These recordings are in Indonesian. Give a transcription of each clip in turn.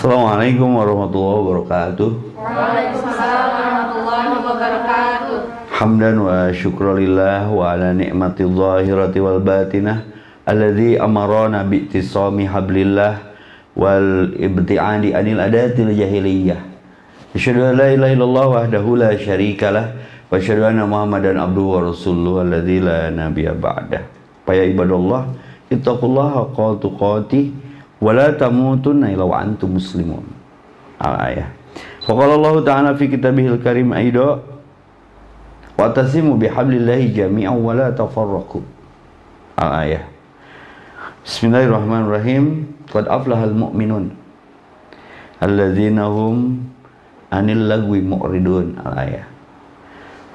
Assalamualaikum warahmatullahi wabarakatuh. Waalaikumsalam warahmatullahi wabarakatuh. Hamdan wa syukrulillah wa ala ni'mati zahirati wal batinah alladhi amarana bi'tisami hablillah wal ibti'adi anil adatil jahiliyah. Asyhadu an la ilaha illallah wahdahu la syarikalah wa asyhadu anna Muhammadan abduhu wa rasuluhu alladzi la nabiyya ba'dah. Faya ibadallah ittaqullaha haqqa tuqatih wa la tamutunna illa wa antum muslimun. Al-ayah. Faqala Allah Ta'ala fi kitabihil karim aido Watasimu bihablillahi jami'an wa la tafarraqu. Al-ayah. Bismillahirrahmanirrahim. Qad aflahal mu'minun alladzina hum anil lagwi mu'ridun. Al-ayah.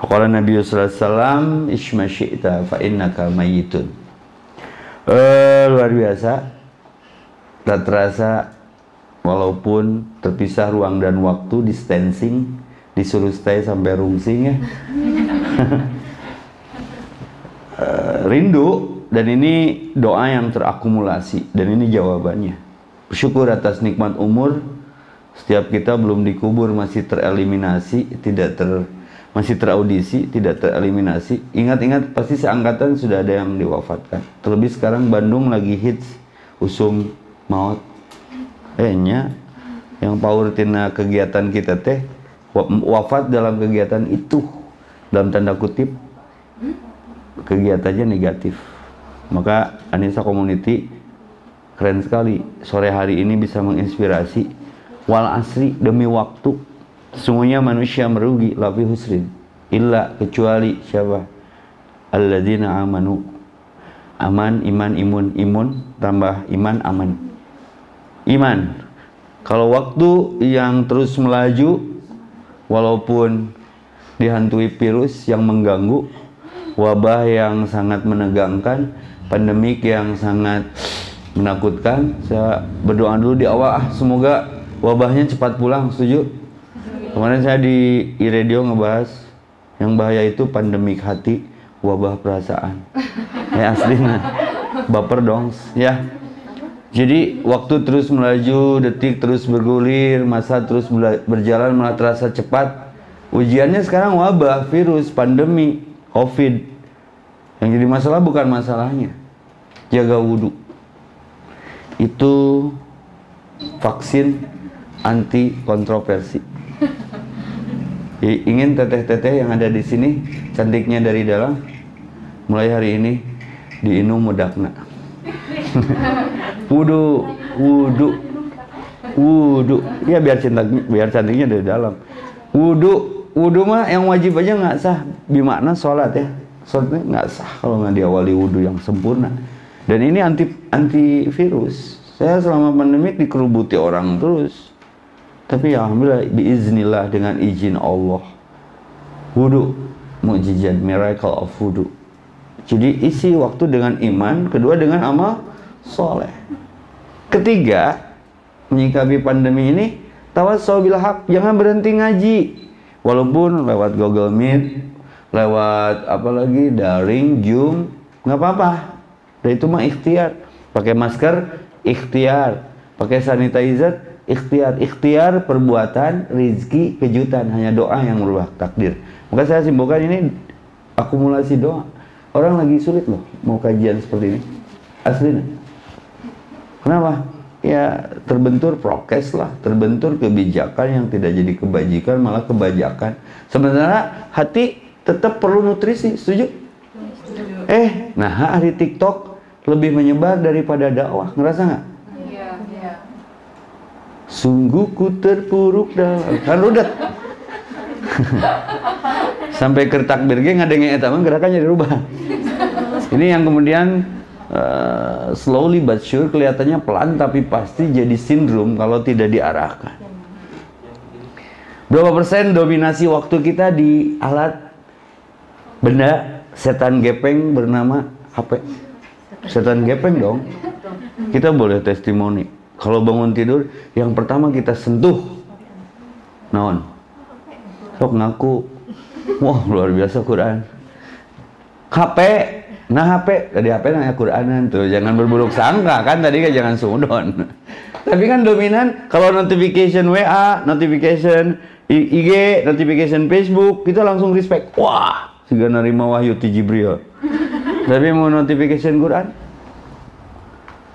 Faqala Nabi sallallahu alaihi wasallam isma syi'ta fa innaka mayyitun. Eh, luar biasa. Tak terasa walaupun terpisah ruang dan waktu distancing disuruh stay sampai rungsing ya. Eh, rindu dan ini doa yang terakumulasi dan ini jawabannya. Bersyukur atas nikmat umur. Setiap kita belum dikubur masih tereliminasi tidak ter masih teraudisi tidak tereliminasi. Ingat-ingat pasti seangkatan sudah ada yang diwafatkan. Terlebih sekarang Bandung lagi hits usum maut. Eh nya yang power tina kegiatan kita teh wafat dalam kegiatan itu. Dalam tanda kutip kegiatannya negatif. Maka Anissa Community keren sekali. Sore hari ini bisa menginspirasi. Wal asri demi waktu. Semuanya manusia merugi lafi husrin. Illa kecuali siapa? Alladzina amanu. Aman iman imun. Imun tambah iman aman iman kalau waktu yang terus melaju walaupun dihantui virus yang mengganggu wabah yang sangat menegangkan, pandemik yang sangat menakutkan. Saya berdoa dulu di awal, ah semoga wabahnya cepat pulang, setuju? Kemarin saya di iRadio ngebahas yang bahaya itu pandemik hati, wabah perasaan. Ya aslinya, baper dong, ya. Jadi waktu terus melaju, detik terus bergulir, masa terus berjalan malah terasa cepat. Ujiannya sekarang wabah, virus, pandemi, COVID. Yang jadi masalah bukan masalahnya. Jaga wudhu. Itu vaksin anti kontroversi. Ingin teteh-teteh yang ada di sini cantiknya dari dalam mulai hari ini diinum mudakna. wudhu, wudhu, wudhu. Ya biar cinta, biar cantiknya dari dalam. Wudhu, wudhu mah yang wajib aja nggak sah. Bimakna sholat ya. Sholatnya nggak sah kalau nggak diawali wudhu yang sempurna. Dan ini anti antivirus. Saya selama pandemi dikerubuti orang terus. Tapi ya alhamdulillah biiznillah dengan izin Allah. Wudhu, mujizat miracle of wudhu. Jadi isi waktu dengan iman, kedua dengan amal soleh. Ketiga, menyikapi pandemi ini, tawassaw bil haq, jangan berhenti ngaji. Walaupun lewat Google Meet, lewat apa lagi daring, Zoom, nggak apa-apa. Dan itu mah ikhtiar. Pakai masker, ikhtiar. Pakai sanitizer, ikhtiar. Ikhtiar perbuatan, rizki, kejutan. Hanya doa yang merubah takdir. Maka saya simpulkan ini akumulasi doa. Orang lagi sulit loh mau kajian seperti ini. Aslinya. Kenapa? Ya terbentur prokes lah, terbentur kebijakan yang tidak jadi kebajikan malah kebajakan. Sementara hati tetap perlu nutrisi, setuju? Eh, nah hari TikTok lebih menyebar daripada dakwah, ngerasa nggak? Iya, iya. Sungguh ku terpuruk dalam kan rudet. Sampai kertak birge ngadenge eta mah gerakannya dirubah. Ini yang kemudian uh, slowly but sure kelihatannya pelan tapi pasti jadi sindrom kalau tidak diarahkan. Berapa persen dominasi waktu kita di alat benda setan gepeng bernama HP? Setan gepeng dong. Kita boleh testimoni. Kalau bangun tidur, yang pertama kita sentuh. Naon? Sok ngaku. Wah, luar biasa Quran. HP, nah HP, tadi HP nanya Quranan tuh, jangan berburuk sangka kan tadi kan jangan sudon. Tapi kan dominan kalau notification WA, notification IG, notification Facebook, kita langsung respect. Wah, sudah nerima wahyu ti Jibril. Tapi mau notification Quran,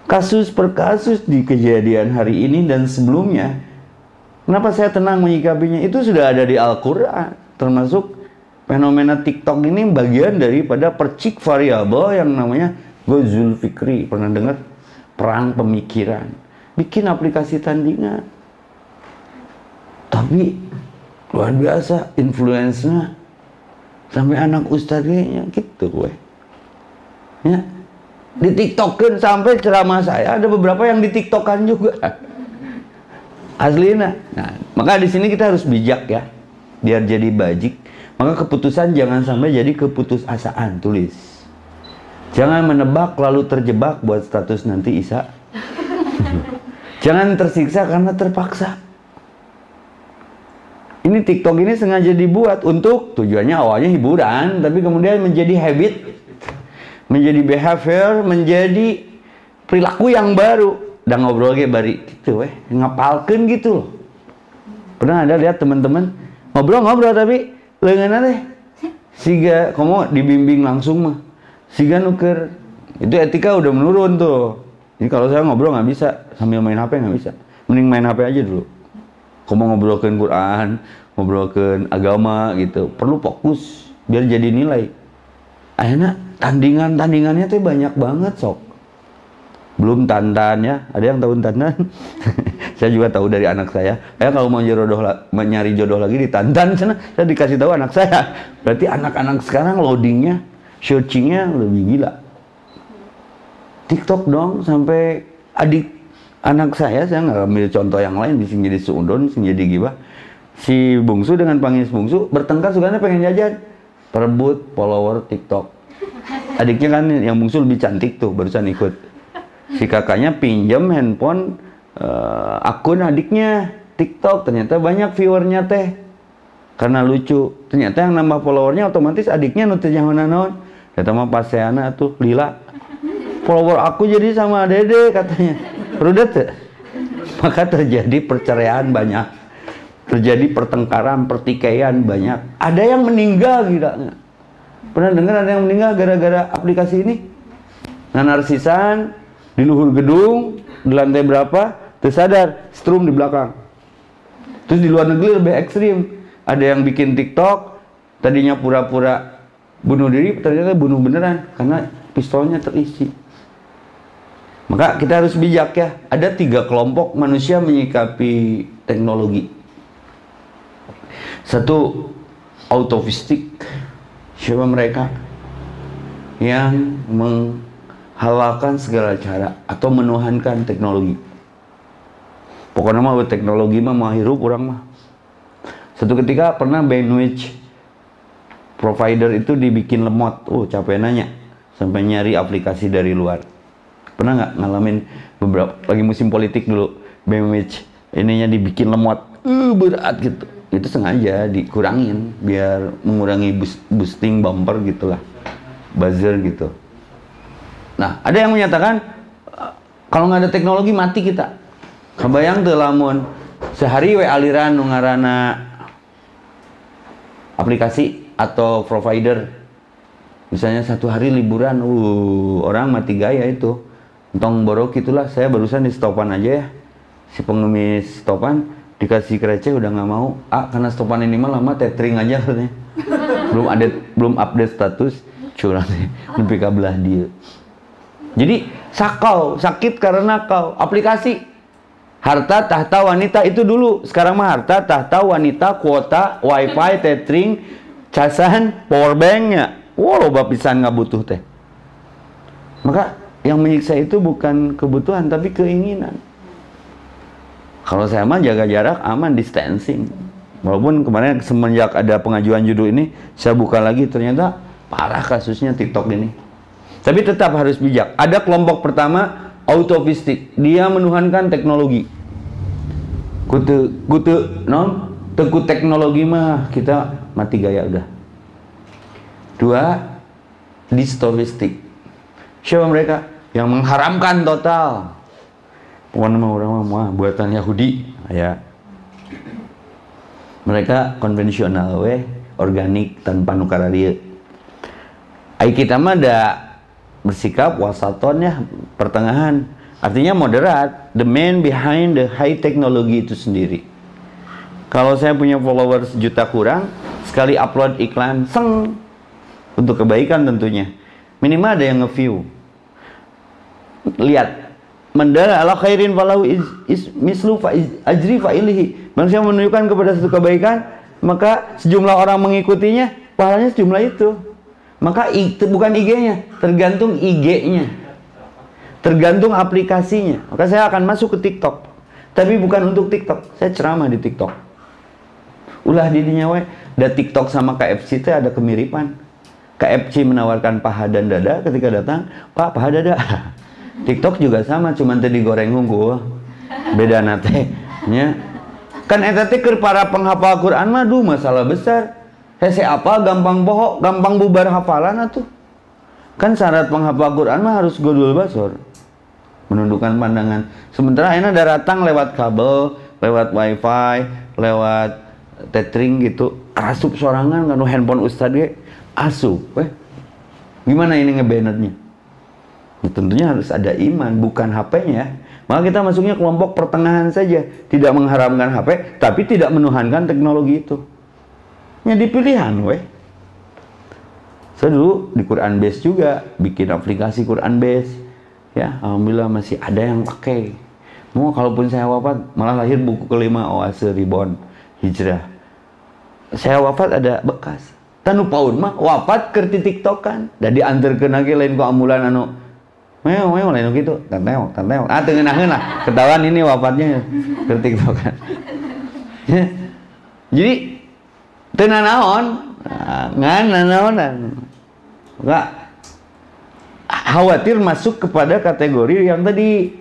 kasus per kasus di kejadian hari ini dan sebelumnya, kenapa saya tenang menyikapinya? Itu sudah ada di Al-Quran, termasuk fenomena TikTok ini bagian daripada percik variabel yang namanya Gozul Fikri. Pernah dengar? Perang pemikiran. Bikin aplikasi tandingan. Tapi luar biasa influence-nya sampai anak ustadznya gitu gue. Ya. Di TikTokin sampai ceramah saya ada beberapa yang di TikTokan juga. Aslina. Nah, maka di sini kita harus bijak ya. Biar jadi bajik. Maka keputusan jangan sampai jadi keputusasaan, tulis. Jangan menebak lalu terjebak buat status nanti Isa. Jangan tersiksa karena terpaksa. Ini TikTok ini sengaja dibuat untuk tujuannya awalnya hiburan, tapi kemudian menjadi habit, menjadi behavior, menjadi perilaku yang baru. Dan ngobrol kayak bari gitu weh, ngapalkan gitu loh. Pernah ada lihat teman-teman ngobrol-ngobrol tapi lengan teh siga kamu dibimbing langsung mah. Siga nuker. Itu etika udah menurun tuh. Jadi kalau saya ngobrol nggak bisa. Sambil main HP nggak bisa. Mending main HP aja dulu. Kamu ngobrolkan Quran ngobrolkan agama gitu. Perlu fokus. Biar jadi nilai. Akhirnya tandingan tandingannya tuh banyak banget sok belum tantan ya. Ada yang tahu tantan saya juga tahu dari anak saya. Saya kalau mau jodoh nyari jodoh lagi di tantan sana. Saya dikasih tahu anak saya. Berarti anak-anak sekarang loadingnya searchingnya lebih gila. TikTok dong sampai adik anak saya saya nggak ambil contoh yang lain bisa jadi suudon bisa jadi gibah. Si bungsu dengan pangis bungsu bertengkar sukanya pengen jajan. Perebut follower TikTok. Adiknya kan yang bungsu lebih cantik tuh barusan ikut si kakaknya pinjam handphone uh, akun adiknya TikTok. Ternyata banyak viewernya teh. Karena lucu. Ternyata yang nambah followernya otomatis adiknya nutis yang mana non kata mah paseana tuh lila. Follower aku jadi sama dede katanya. Rudet maka terjadi perceraian banyak. Terjadi pertengkaran pertikaian banyak. Ada yang meninggal gila pernah dengar ada yang meninggal gara-gara aplikasi ini? Nah narsisan di luhur gedung di lantai berapa tersadar strum di belakang. Terus di luar negeri lebih ekstrim. Ada yang bikin TikTok tadinya pura-pura bunuh diri ternyata bunuh beneran karena pistolnya terisi. Maka kita harus bijak ya. Ada tiga kelompok manusia menyikapi teknologi. Satu autofistik. Siapa mereka? Yang meng halalkan segala cara atau menuhankan teknologi. Pokoknya mah teknologi mah mau hirup orang mah. Satu ketika pernah bandwidth provider itu dibikin lemot. Oh capek nanya. Sampai nyari aplikasi dari luar. Pernah nggak ngalamin beberapa lagi musim politik dulu bandwidth ininya dibikin lemot. Uh, berat gitu. Itu sengaja dikurangin biar mengurangi boosting bumper gitulah. Buzzer gitu. Nah, ada yang menyatakan kalau nggak ada teknologi mati kita. Kebayang tuh lamun sehari we aliran nungarana aplikasi atau provider. Misalnya satu hari liburan uh orang mati gaya itu. Entong borok itulah saya barusan di stopan aja ya. Si pengemis stopan dikasih kreceh udah nggak mau. Ah karena stopan ini mah lama tethering aja katanya. Belum ada belum update status curang lebih kabelah dia jadi sakau, sakit karena kau. Aplikasi harta tahta wanita itu dulu. Sekarang mah harta tahta wanita kuota wifi tethering casan powerbanknya. Wow, loba pisan nggak butuh teh. Maka yang menyiksa itu bukan kebutuhan tapi keinginan. Kalau saya mah jaga jarak aman distancing. Walaupun kemarin semenjak ada pengajuan judul ini saya buka lagi ternyata parah kasusnya TikTok ini. Tapi tetap harus bijak. Ada kelompok pertama autofistik. Dia menuhankan teknologi. Kute kute non teku teknologi mah kita mati gaya udah. Dua distofistik. Siapa mereka? Yang mengharamkan total. pokoknya mah orang mah buatan Yahudi ya mereka konvensional we organik tanpa nukar Ai kita mah ada bersikap wasaton ya pertengahan. Artinya moderat the man behind the high technology itu sendiri. Kalau saya punya followers juta kurang sekali upload iklan seng. Untuk kebaikan tentunya. Minimal ada yang nge-view. Lihat. Mandala ala khairin falahu is, is mislu fa is, ajri fa ilihi manusia menunjukkan kepada satu kebaikan maka sejumlah orang mengikutinya pahalanya sejumlah itu maka bukan IG-nya tergantung IG-nya tergantung aplikasinya. Maka saya akan masuk ke TikTok. Tapi bukan untuk TikTok. Saya ceramah di TikTok. Ulah di we da TikTok sama KFC itu ada kemiripan. KFC menawarkan paha dan dada ketika datang pak paha dada. TikTok juga sama cuman tadi goreng unggul. Beda nate nya kan eta teh para penghafal Quran mah duh masalah besar hese apa? Gampang bohong gampang bubar hafalan atuh. Kan syarat penghafal Quran mah harus godul basor menundukkan pandangan. Sementara enak datang lewat kabel lewat wifi lewat tethering gitu. Asup sorangan kan handphone ustad ge. Asup eh gimana ini ngebanernya ya, tentunya harus ada iman bukan HP-nya maka kita masuknya kelompok pertengahan saja. Tidak mengharamkan HP tapi tidak menuhankan teknologi itu jadi pilihan weh. Saya dulu di Quran Base juga bikin aplikasi Quran Base. Ya alhamdulillah masih ada yang pakai. Mau kalaupun saya wafat malah lahir buku kelima Oase Ribon Hijrah. Saya wafat ada bekas. Tanu paun mah wafat kerti tiktokan. Dan diantar ke lagi lain ku ambulan anu meo lain gitu. Tanteo tanteo ah tengenaheun lah. Ketahuan ini wafatnya ke tiktokan. Ya. jadi Tena naon ngan naonan enggak. Khawatir masuk kepada kategori yang tadi.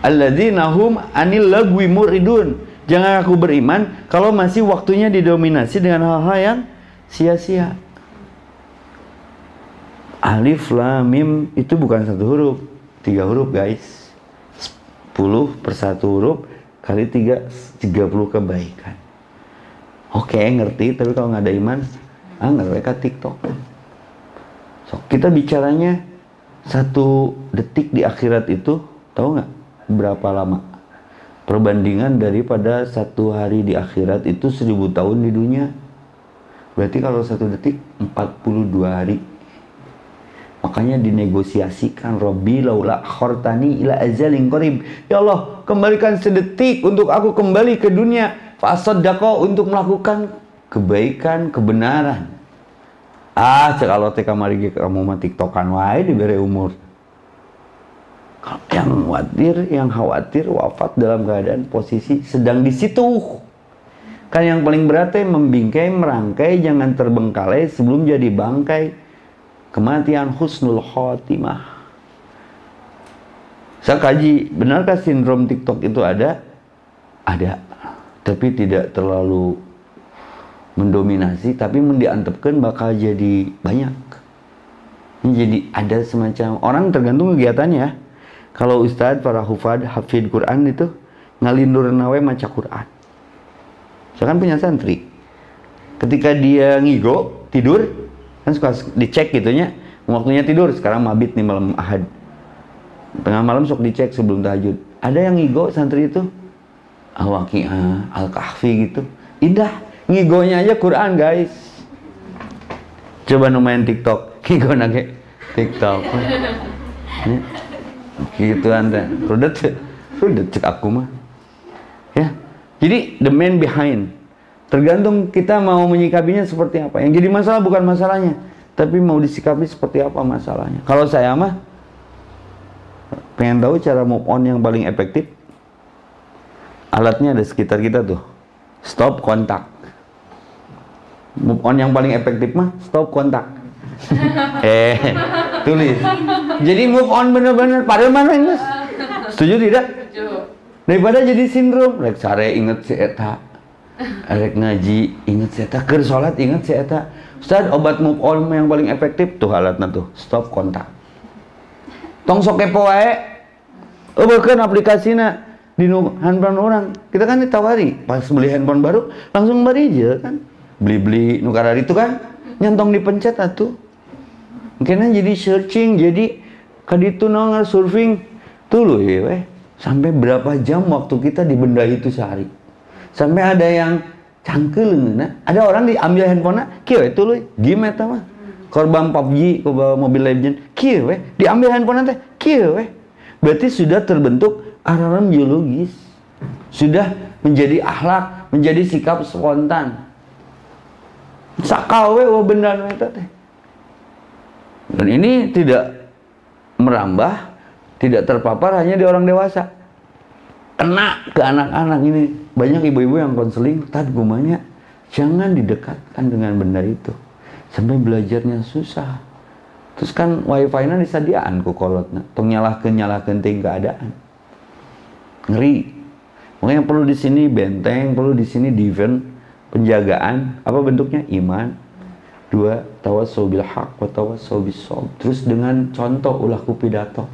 Alladzina hum anil lagwi muridun. Jangan aku beriman kalau masih waktunya didominasi dengan hal-hal yang sia-sia. Alif lam mim itu bukan satu huruf. Tiga huruf guys. 10 per satu huruf kali tiga 30 kebaikan oke okay, ngerti tapi kalau nggak ada iman ah mereka TikTok. So kita bicaranya satu detik di akhirat itu tahu nggak berapa lama? Perbandingan daripada satu hari di akhirat itu seribu tahun di dunia. Berarti kalau satu detik 42 hari. Makanya dinegosiasikan Robbi laula khortani ila ajalin qarib. Ya Allah kembalikan sedetik untuk aku kembali ke dunia Fasoddako untuk melakukan kebaikan, kebenaran. Ah, kalau teka mari kamu mah tiktokan wae diberi umur. Yang khawatir, yang khawatir wafat dalam keadaan posisi sedang di situ. Kan yang paling berat membingkai, merangkai, jangan terbengkalai sebelum jadi bangkai. Kematian husnul khotimah. Saya kaji, benarkah sindrom TikTok itu ada? Ada tapi tidak terlalu mendominasi tapi mendiantepkan bakal jadi banyak. Ini jadi ada semacam orang tergantung kegiatannya kalau ustadz para hufad hafid Quran itu ngalindur nawe maca Quran. Saya kan punya santri. Ketika dia ngigo tidur kan suka dicek gitunya waktunya tidur sekarang mabit nih malam ahad. Tengah malam sok dicek sebelum tahajud. Ada yang ngigo santri itu Al-Waqi'ah, Al-Kahfi gitu. Indah. Ngigonya aja Quran, guys. Coba main TikTok. Ngigo nage TikTok. gitu anda. Rudet, rudet cek aku mah. Ya. Jadi the man behind. Tergantung kita mau menyikapinya seperti apa. Yang jadi masalah bukan masalahnya, tapi mau disikapi seperti apa masalahnya. Kalau saya mah pengen tahu cara move on yang paling efektif, alatnya ada sekitar kita tuh. Stop kontak. Move on yang paling efektif mah stop kontak. Eh tulis. Jadi move on bener-bener pada mana ini setuju tidak? Daripada jadi sindrom rek sare inget si eta. Rek ngaji inget si eta. Ker sholat inget si eta. Ustaz obat move on yang paling efektif tuh alatnya tuh stop kontak. Tong sok kepo wae. Oh aplikasinya di handphone orang. Kita kan ditawari. Pas beli handphone baru langsung bari aja kan. Beli-beli nukar itu kan. Nyantong dipencet atuh. Mungkin jadi searching jadi kaditu nongol surfing. Tuh loh ya weh. Sampai berapa jam waktu kita di benda itu sehari? Sampai ada yang cangkel nah? Ada orang diambil handphonenya kieu itu loh game eta mah? Korban PUBG korban Mobile Legend kieu weh diambil handphonenya teh. Kieu weh. Berarti sudah terbentuk alarm biologis. Sudah menjadi akhlak menjadi sikap spontan. Sakawe wah benda nu eta teh. Dan ini tidak merambah tidak terpapar hanya di orang dewasa. Kena ke anak-anak ini. Banyak ibu-ibu yang konseling tad gumanya jangan didekatkan dengan benda itu. Sampai belajarnya susah. Terus kan wifi nya disadiaan ku kolotna tong nyalahkeun ting keadaan ngeri. Makanya perlu di sini benteng perlu di sini defense penjagaan apa bentuknya? Iman. Dua tawasau bil haq wa tawasau bis terus dengan contoh ulah ku pidato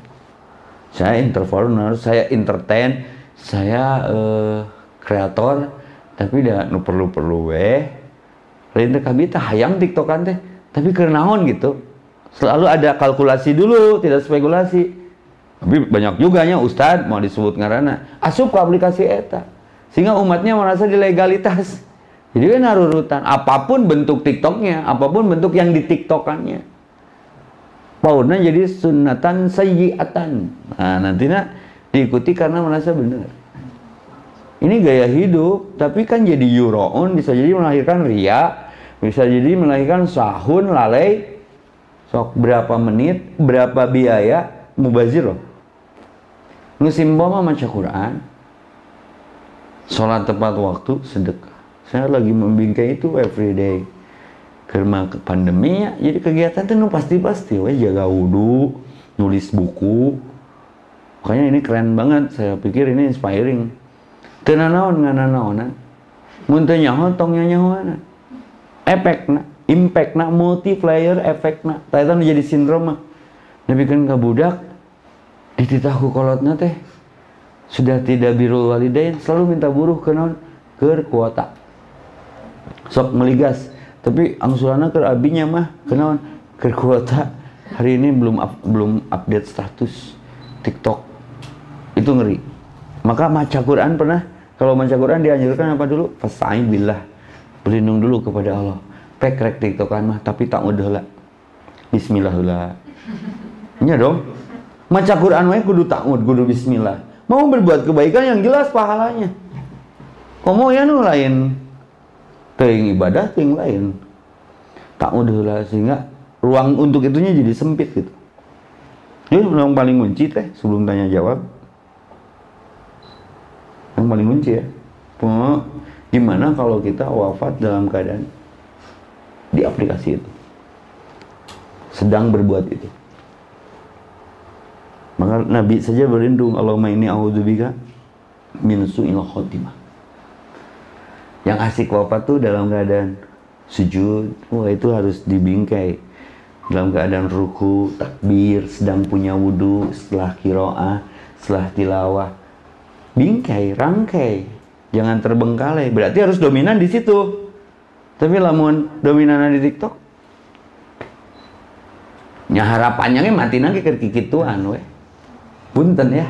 saya entrepreneur saya entertain saya eh, kreator tapi dah nu perlu perlu weh. Lain teh kabita hayang tiktokan teh tapi kenaon gitu. Selalu ada kalkulasi dulu tidak spekulasi tapi banyak juga nya ustad mau disebut ngarana asup ke aplikasi eta. Sehingga umatnya merasa dilegalitas jadi kan narurutan apa pun bentuk tiktoknya apa pun bentuk yang di tiktokannya. Pautnya jadi sunatan sayyiatan nah nantinya diikuti karena merasa benar. Ini gaya hidup tapi kan jadi yuroun bisa jadi melahirkan ria bisa jadi melahirkan sahun lalai. Sok berapa menit berapa biaya mubazir loh musim mah maca Quran sholat tepat waktu sedekah. Saya lagi membingkai itu everyday karena pandemi ya jadi kegiatan itu nu pasti-pasti. Weh jaga wudhu nulis buku. Makanya ini keren banget. Saya pikir ini inspiring. Tenanawan ngana naonan mun teu nyaho tong nyanyahoana efekna impactna multiplier efekna tah jadi sindrom mah nepikeun ka budak dititahku kolotna teh sudah tidak birul walidain selalu minta buruh ke non ke kuota. Sok meligas tapi angsurannya ke abinya mah kenaon ke kuota. Hari ini belum up, belum update status TikTok. Itu ngeri. Maka maca Quran pernah? Kalau maca Quran dianjurkan apa dulu? Fasain billah berlindung dulu kepada Allah. Pek rek TikTokan mah tapi tak udah lah Bismillah lah nya dong maca Quran wae kudu takut kudu bismillah. Mau berbuat kebaikan yang jelas pahalanya. Komo ya nu lain teuing ibadah teuing lain. Tak udah sehingga ruang untuk itunya jadi sempit gitu. Jadi yang paling kunci teh sebelum tanya jawab. Yang paling kunci ya. Gimana kalau kita wafat dalam keadaan di aplikasi itu? Sedang berbuat itu maka Nabi saja berlindung Allahumma ini a'udzubika min su'il khotimah. Yang asik wafat tuh dalam keadaan sujud, wah itu harus dibingkai. Dalam keadaan ruku, takbir, sedang punya wudhu, setelah kiroah, setelah tilawah. Bingkai, rangkai. Jangan terbengkalai. Berarti harus dominan di situ. Tapi lamun dominan di TikTok, nya harapannya mati nanti ke kikituan weh punten ya.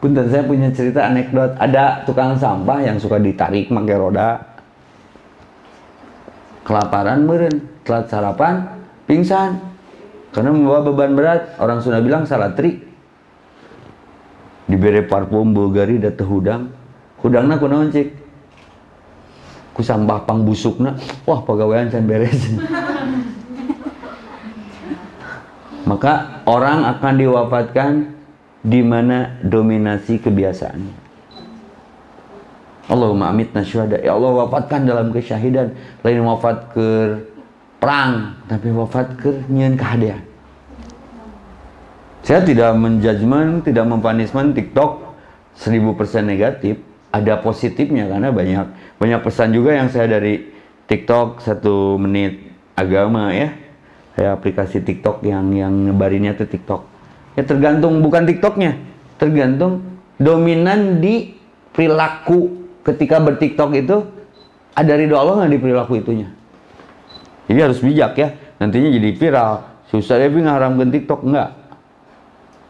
Punten saya punya cerita anekdot. Ada tukang sampah yang suka ditarik pakai roda. Kelaparan meren telat sarapan pingsan. Karena membawa beban berat orang sudah bilang salah trik diberi parfum Bulgari dan hudang hudangna kunaon cik? Ku sampah pang busukna. Wah pegawaian can beres. Maka orang akan diwafatkan di mana dominasi kebiasaannya. Allahumma amitna syuhada. Ya Allah wafatkan dalam kesyahidan. Lain wafat ke perang, tapi wafat ke nyen kehadian. Saya tidak menjudgment, tidak mempanisman TikTok 1000% negatif. Ada positifnya karena banyak banyak pesan juga yang saya dari TikTok satu menit agama ya. Saya aplikasi TikTok yang yang nyebarinnya tuh TikTok Ya tergantung bukan TikToknya, tergantung dominan di perilaku ketika bertiktok itu ada ridho Allah nggak di perilaku itunya. Jadi harus bijak ya. Nantinya jadi viral. Susah Devi ngaharamkan TikTok enggak.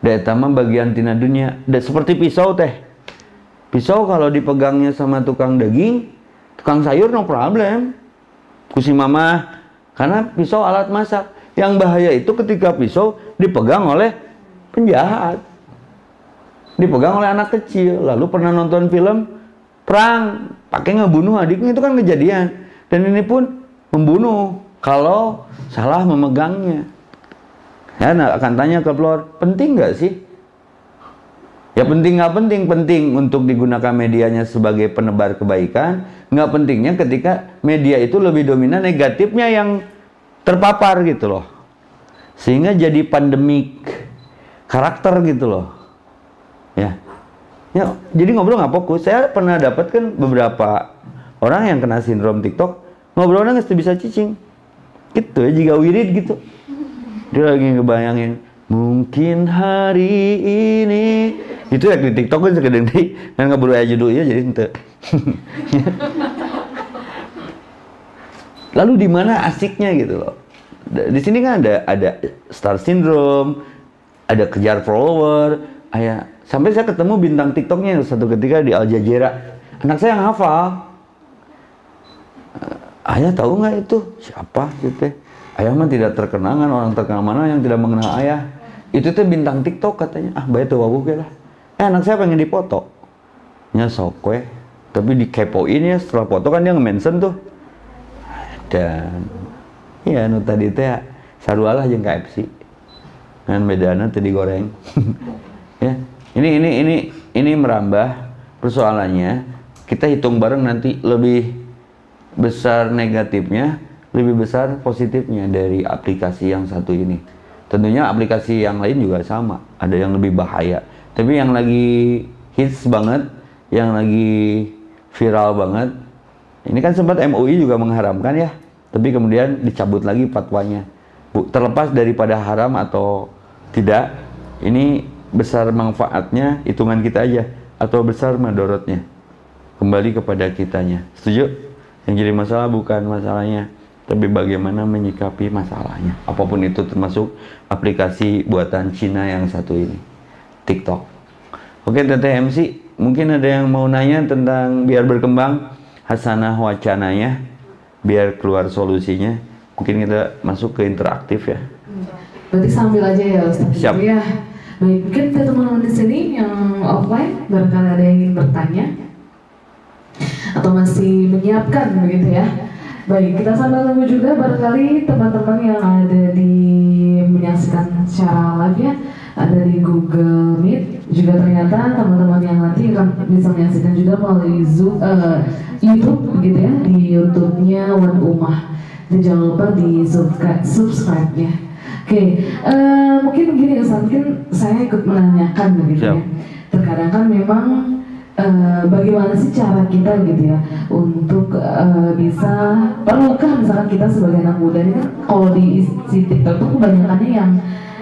Daya tamam bagian tina dunia. Dan seperti pisau teh. Pisau kalau dipegangnya sama tukang daging, tukang sayur no problem. Kusi mama karena pisau alat masak. Yang bahaya itu ketika pisau dipegang oleh penjahat. Dipegang oleh anak kecil. Lalu pernah nonton film perang pakai ngebunuh adiknya itu kan kejadian. Dan ini pun membunuh kalau salah memegangnya. Ya, nah, akan tanya ke Flor, penting nggak sih? Ya penting nggak penting, penting untuk digunakan medianya sebagai penebar kebaikan. Nggak pentingnya ketika media itu lebih dominan negatifnya yang terpapar gitu loh. Sehingga jadi pandemik karakter gitu loh. Ya. Ya, jadi ngobrol nggak fokus. Saya pernah dapatkan beberapa orang yang kena sindrom TikTok, ngobrolnya nggak bisa cicing. Gitu ya, jika wirid gitu. Dia lagi ngebayangin, mungkin hari ini itu ya di TikTok kan sekedar di kan nggak aja judulnya jadi ente. Lalu di mana asiknya gitu loh. Di sini kan ada ada star syndrome, ada kejar follower, ayah sampai saya ketemu bintang TikToknya satu ketika di Al Jazeera. Anak saya yang hafal. Ayah tahu nggak itu siapa gitu? Ayah mah tidak terkenal kan orang terkenal mana yang tidak mengenal ayah. Itu tuh bintang TikTok katanya. Ah, baik tuh wabuh lah. Eh, anak saya pengen dipoto. Nya sok we. Tapi dikepoin ya setelah foto kan dia nge-mention tuh. Dan ya nu tadi teh sarua jeung KFC. Kan bedana tadi goreng. ya. Ini ini ini ini merambah persoalannya. Kita hitung bareng nanti lebih besar negatifnya lebih besar positifnya dari aplikasi yang satu ini. Tentunya aplikasi yang lain juga sama, ada yang lebih bahaya. Tapi yang lagi hits banget, yang lagi viral banget, ini kan sempat MUI juga mengharamkan ya, tapi kemudian dicabut lagi fatwanya. Terlepas daripada haram atau tidak, ini besar manfaatnya hitungan kita aja atau besar madorotnya kembali kepada kitanya. Setuju? Yang jadi masalah bukan masalahnya tapi bagaimana menyikapi masalahnya. Apa pun itu termasuk aplikasi buatan Cina yang satu ini, TikTok. Oke, Teteh MC, mungkin ada yang mau nanya tentang biar berkembang hasanah wacananya, biar keluar solusinya. Mungkin kita masuk ke interaktif ya. Berarti sambil aja ya Ustaz. Siap. Ya. Baik, mungkin teman-teman di sini yang offline barangkali ada yang ingin bertanya atau masih menyiapkan begitu ya Baik, kita sambil tunggu juga barangkali teman-teman yang ada di menyaksikan secara live ya ada di Google Meet juga ternyata teman-teman yang nanti akan bisa menyaksikan juga melalui Zoom uh, YouTube gitu ya di YouTube-nya Wan Umah dan jangan lupa di subscribe, subscribe ya. Oke, okay. uh, mungkin begini Ustaz, mungkin saya ikut menanyakan begitu ya. Terkadang kan memang uh, bagaimana sih cara kita gitu ya untuk uh, bisa perlukah misalkan kita sebagai anak muda ini kan kalau di si TikTok tuh kebanyakannya yang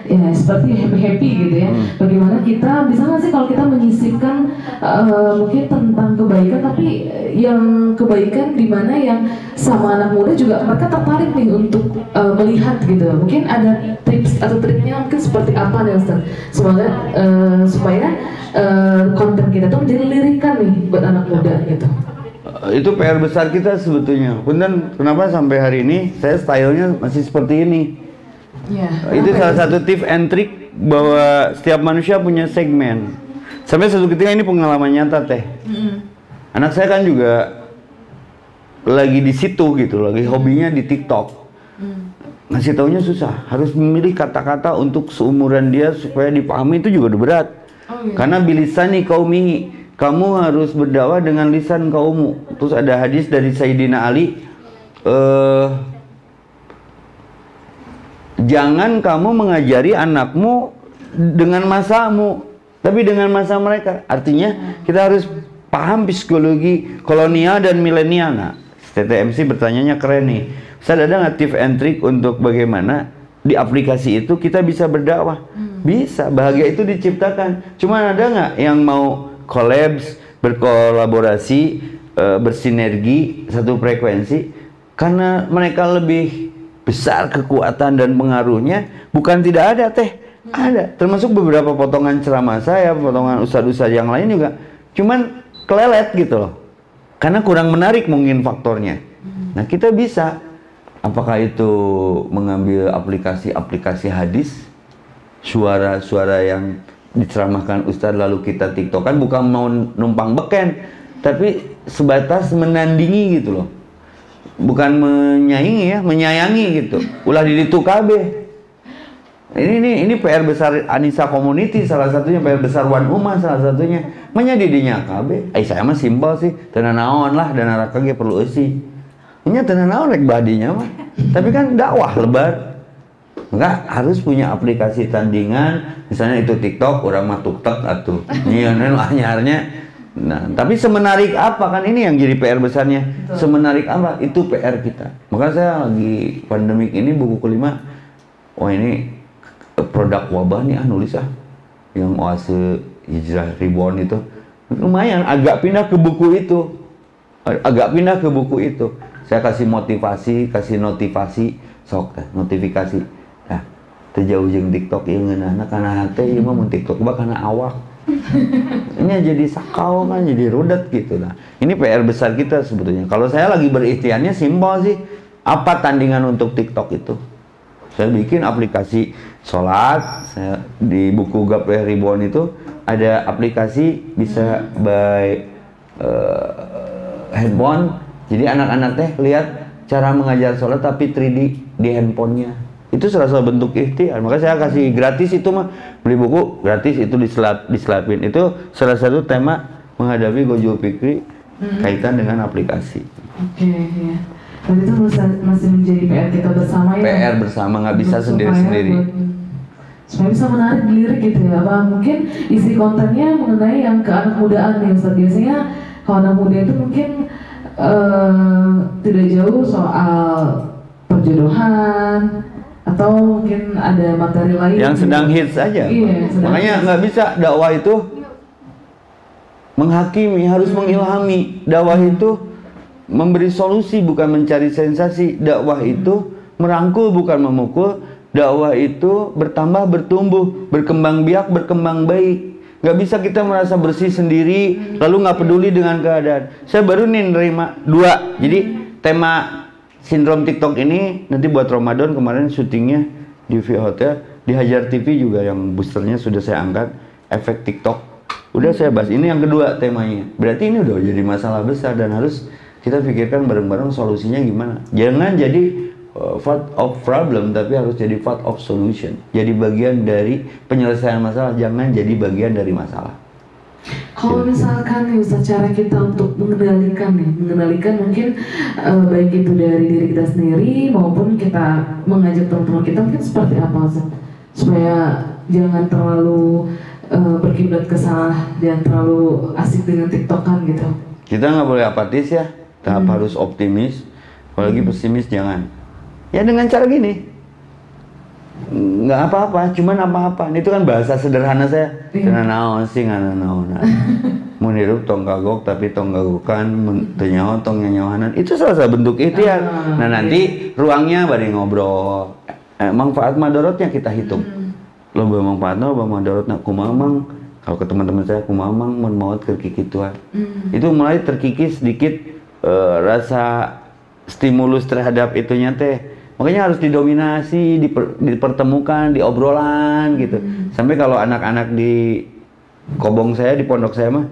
ya seperti happy happy gitu ya. Hmm. Bagaimana kita bisa nggak sih kalau kita menyisipkan uh, mungkin tentang kebaikan tapi yang kebaikan di mana yang sama anak muda juga mereka tertarik nih untuk uh, melihat gitu. Mungkin ada tips atau triknya mungkin seperti apa nih Ustaz? Semoga uh, supaya uh, konten kita tuh menjadi lirikan nih buat anak muda gitu itu PR besar kita sebetulnya. Punten kenapa sampai hari ini saya stylenya masih seperti ini. Ya, itu salah satu tips and trick bahwa setiap manusia punya segmen. Sampai satu ketika ini pengalaman nyata teh. Mm. Anak saya kan juga lagi di situ gitu, lagi hobinya di TikTok. Mm. Ngasih taunya susah, harus memilih kata-kata untuk seumuran dia supaya dipahami itu juga udah berat. Oh, iya. Karena bilisan nih kaumi, kamu harus berdakwah dengan lisan kaummu. Terus ada hadis dari Sayyidina Ali, uh, jangan kamu mengajari anakmu dengan masamu, tapi dengan masa mereka. Artinya kita harus paham psikologi kolonial dan milenial. Nah, TTMC bertanyanya keren nih. Saya ada nggak tips and trick untuk bagaimana di aplikasi itu kita bisa berdakwah? Hmm. Bisa, bahagia itu diciptakan. Cuma ada nggak yang mau collabs, berkolaborasi, eh, bersinergi satu frekuensi? Karena mereka lebih besar kekuatan dan pengaruhnya, bukan tidak ada teh, ada. Termasuk beberapa potongan ceramah saya, potongan ustadz-ustadz yang lain juga. Cuman kelelet gitu loh. Karena kurang menarik mungkin faktornya. Nah kita bisa, apakah itu mengambil aplikasi-aplikasi hadis, suara-suara yang diceramahkan Ustadz lalu kita tiktokan bukan mau numpang beken tapi sebatas menandingi gitu loh bukan menyaingi ya menyayangi gitu. Ulah di itu KB ini ini ini PR besar Anissa Community salah satunya PR besar Wan Uma salah satunya. Menyadidinya KB eh saya mah simpel sih. Tenan naon lah dan arah ge perlu isi ini tenan naon rek badinya mah? Tapi kan dakwah lebar. Maka harus punya aplikasi tandingan. Misalnya itu TikTok orang mah tuktek atuh. Iya anyarnya nah tapi semenarik apa? Kan ini yang jadi PR besarnya. Semenarik apa? Itu PR kita. Maka saya lagi pandemik ini buku kelima wah ini produk wabah nih ah nulis ah yang oase hijrah ribuan itu. Lumayan agak pindah ke buku itu. Agak pindah ke buku itu. Saya kasih motivasi kasih notifikasi sok teh notifikasi. Terjauh jeng TikTok ya ngeunahna karena hati ya mah mun TikTok bah karena awak ini jadi sakau kan? Jadi rudet gitu. Nah ini PR besar kita sebetulnya. Kalau saya lagi berikhtiarnya simpel sih. Apa tandingan untuk TikTok itu? Saya bikin aplikasi sholat saya di buku Gapleh Ribuan itu ada aplikasi bisa by uh, handphone jadi anak-anak teh lihat cara mengajar sholat tapi 3D di handphonenya itu salah satu bentuk ikhtiar. Maka saya kasih gratis itu mah beli buku gratis itu diselap diselapin. Itu salah satu tema menghadapi Gojo Pikri hmm. kaitan dengan aplikasi. Oke okay, ya itu masih menjadi PR kita bersama ya. PR bersama nggak bisa sendiri-sendiri supaya bisa menarik dilirik gitu ya. Apa mungkin isi kontennya mengenai yang ke anak mudaan nih Ustaz. Biasanya kalau anak muda itu mungkin uh, tidak jauh soal perjodohan atau mungkin ada materi lain yang sedang hits saja iya, makanya nggak bisa dakwah itu menghakimi harus hmm. mengilhami. Dakwah itu memberi solusi bukan mencari sensasi. Dakwah itu merangkul bukan memukul. Dakwah itu bertambah bertumbuh berkembang biak berkembang baik. Nggak bisa kita merasa bersih sendiri lalu nggak peduli dengan keadaan. Saya baru nih nerima dua. Jadi tema sindrom TikTok ini nanti buat Ramadan kemarin syutingnya di V Hotel di Hajar TV juga yang boosternya sudah saya angkat efek TikTok. Udah saya bahas. Ini yang kedua temanya. Berarti ini udah jadi masalah besar dan harus kita pikirkan bareng-bareng solusinya gimana. Jangan jadi uh, of problem tapi harus jadi part of solution. Jadi bagian dari penyelesaian masalah. Jangan jadi bagian dari masalah kalau misalkan nih Ustaz cara kita untuk mengendalikan nih, mengendalikan mungkin uh, baik itu dari diri kita sendiri maupun kita mengajak teman-teman kita mungkin seperti apa Ustaz? Supaya jangan terlalu uh, berkiblat ke salah dan terlalu asik dengan tiktokan gitu. Kita nggak boleh apatis ya, tahap hmm. harus optimis, apalagi hmm. pesimis jangan. Ya dengan cara gini, nggak apa-apa, cuman apa-apa. Itu kan bahasa sederhana saya. Iya. Karena naon sih nggak naon. Mun hirup tong kagok tapi tong gagokan, ternyawa tong nyanyawanan. Itu salah satu bentuk ikhtiar. Ah, nah nanti iya. ruangnya bari ngobrol. Eh, manfaat madorotnya kita hitung. Hmm. Loba manfaatnya, loba madorotnya kumamang. Kalau ke teman-teman saya kumamang mau maut ke kikituan. Hmm. Itu mulai terkikis sedikit uh, rasa stimulus terhadap itunya teh makanya harus didominasi diper, dipertemukan diobrolan gitu. Hmm. sampai kalau anak-anak di kobong saya di pondok saya mah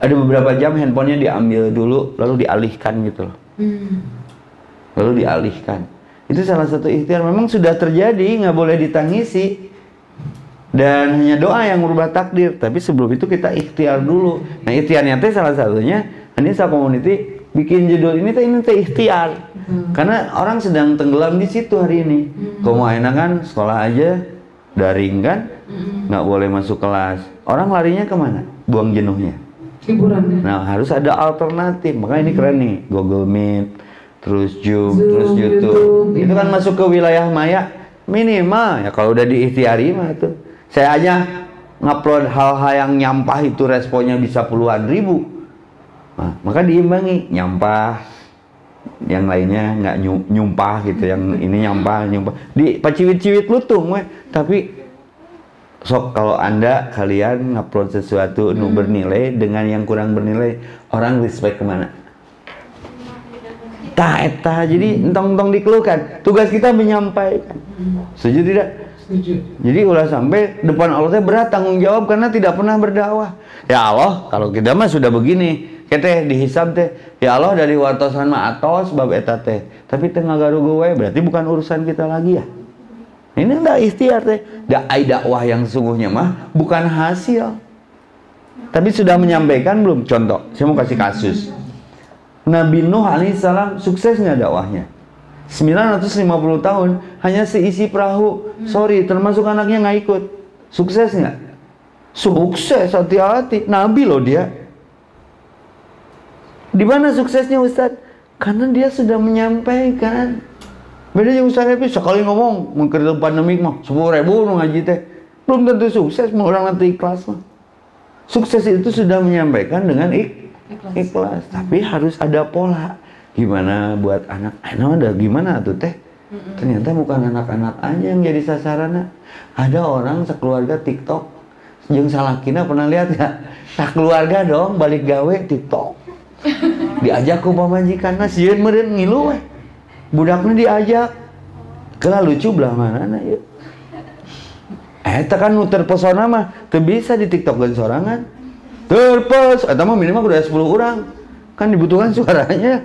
ada beberapa jam handphonenya diambil dulu lalu dialihkan gitu loh. Hmm. lalu dialihkan. Itu salah satu ikhtiar. Memang sudah terjadi nggak boleh ditangisi. Dan hanya doa yang merubah takdir. Tapi sebelum itu kita ikhtiar dulu. Nah ikhtiarnya teh salah satunya Anissa Community bikin judul ini teh ini teh ikhtiar Hmm. Karena orang sedang tenggelam di situ hari ini. Hmm. Kalau mau enak kan sekolah aja daring kan, hmm. nggak boleh masuk kelas. Orang larinya ke mana? Buang jenuhnya. Hiburan. Nah harus ada alternatif. Makanya ini keren nih, Google Meet, terus Zoom, Zoom terus YouTube. YouTube. Itu kan masuk ke wilayah maya minimal ya kalau udah diikhtiari mah itu Saya aja ngupload hal-hal yang nyampah itu responnya bisa puluhan ribu. Nah, maka diimbangi nyampah, yang lainnya nggak nyu- nyumpah gitu, yang ini nyampah nyumpah. Di paciwit-ciwit lutung weh, tapi sok kalau anda kalian ngupload sesuatu nu bernilai dengan yang kurang bernilai, orang respect ke mana? Tah eta jadi entong-entong dikeluhkan. Tugas kita menyampaikan. Setuju tidak? Setuju. Jadi ulah sampai depan Allah teh berat tanggung jawab karena tidak pernah berdakwah. Ya Allah, kalau kita mah sudah begini, kita dihisab teh, ya Allah dari wartosan mah atos bab eta teh. Tapi teu ngagarugu we, berarti bukan urusan kita lagi ya. Ini enggak ikhtiar teh. Da ai dakwah yang sungguhnya mah bukan hasil. Tapi sudah menyampaikan belum? Contoh, saya mau kasih kasus. Nabi Nuh alaihissalam sukses nggak dakwahnya? 950 tahun hanya seisi perahu. Sorry, termasuk anaknya nggak ikut. Sukses nggak? Sukses, hati-hati. Nabi loh dia. Di mana suksesnya Ustadz? Karena dia sudah menyampaikan. Beda yang Ustadz Epi sekali ngomong mengkerja pandemik mah 10 ribu ngaji teh. Belum tentu sukses, mau orang nanti ikhlas mah. Sukses itu sudah menyampaikan dengan ik ikhlas. Tapi harus ada pola. Gimana buat anak? Anak ada gimana tuh teh? Ternyata bukan anak-anak aja yang jadi sasaran. Ada orang sekeluarga TikTok. Jeung salakina pernah lihat nggak? Nah keluarga dong balik gawe TikTok. Diajak ke pamajikan nah sieun meureun ngilu we. Budaknya diajak. Kela lucu belah mana na ya. Eh, kan nu terpesona mah teu bisa di TikTok dan sorangan. Terpes, eta mah minimal udah 10 orang. Kan dibutuhkan suaranya.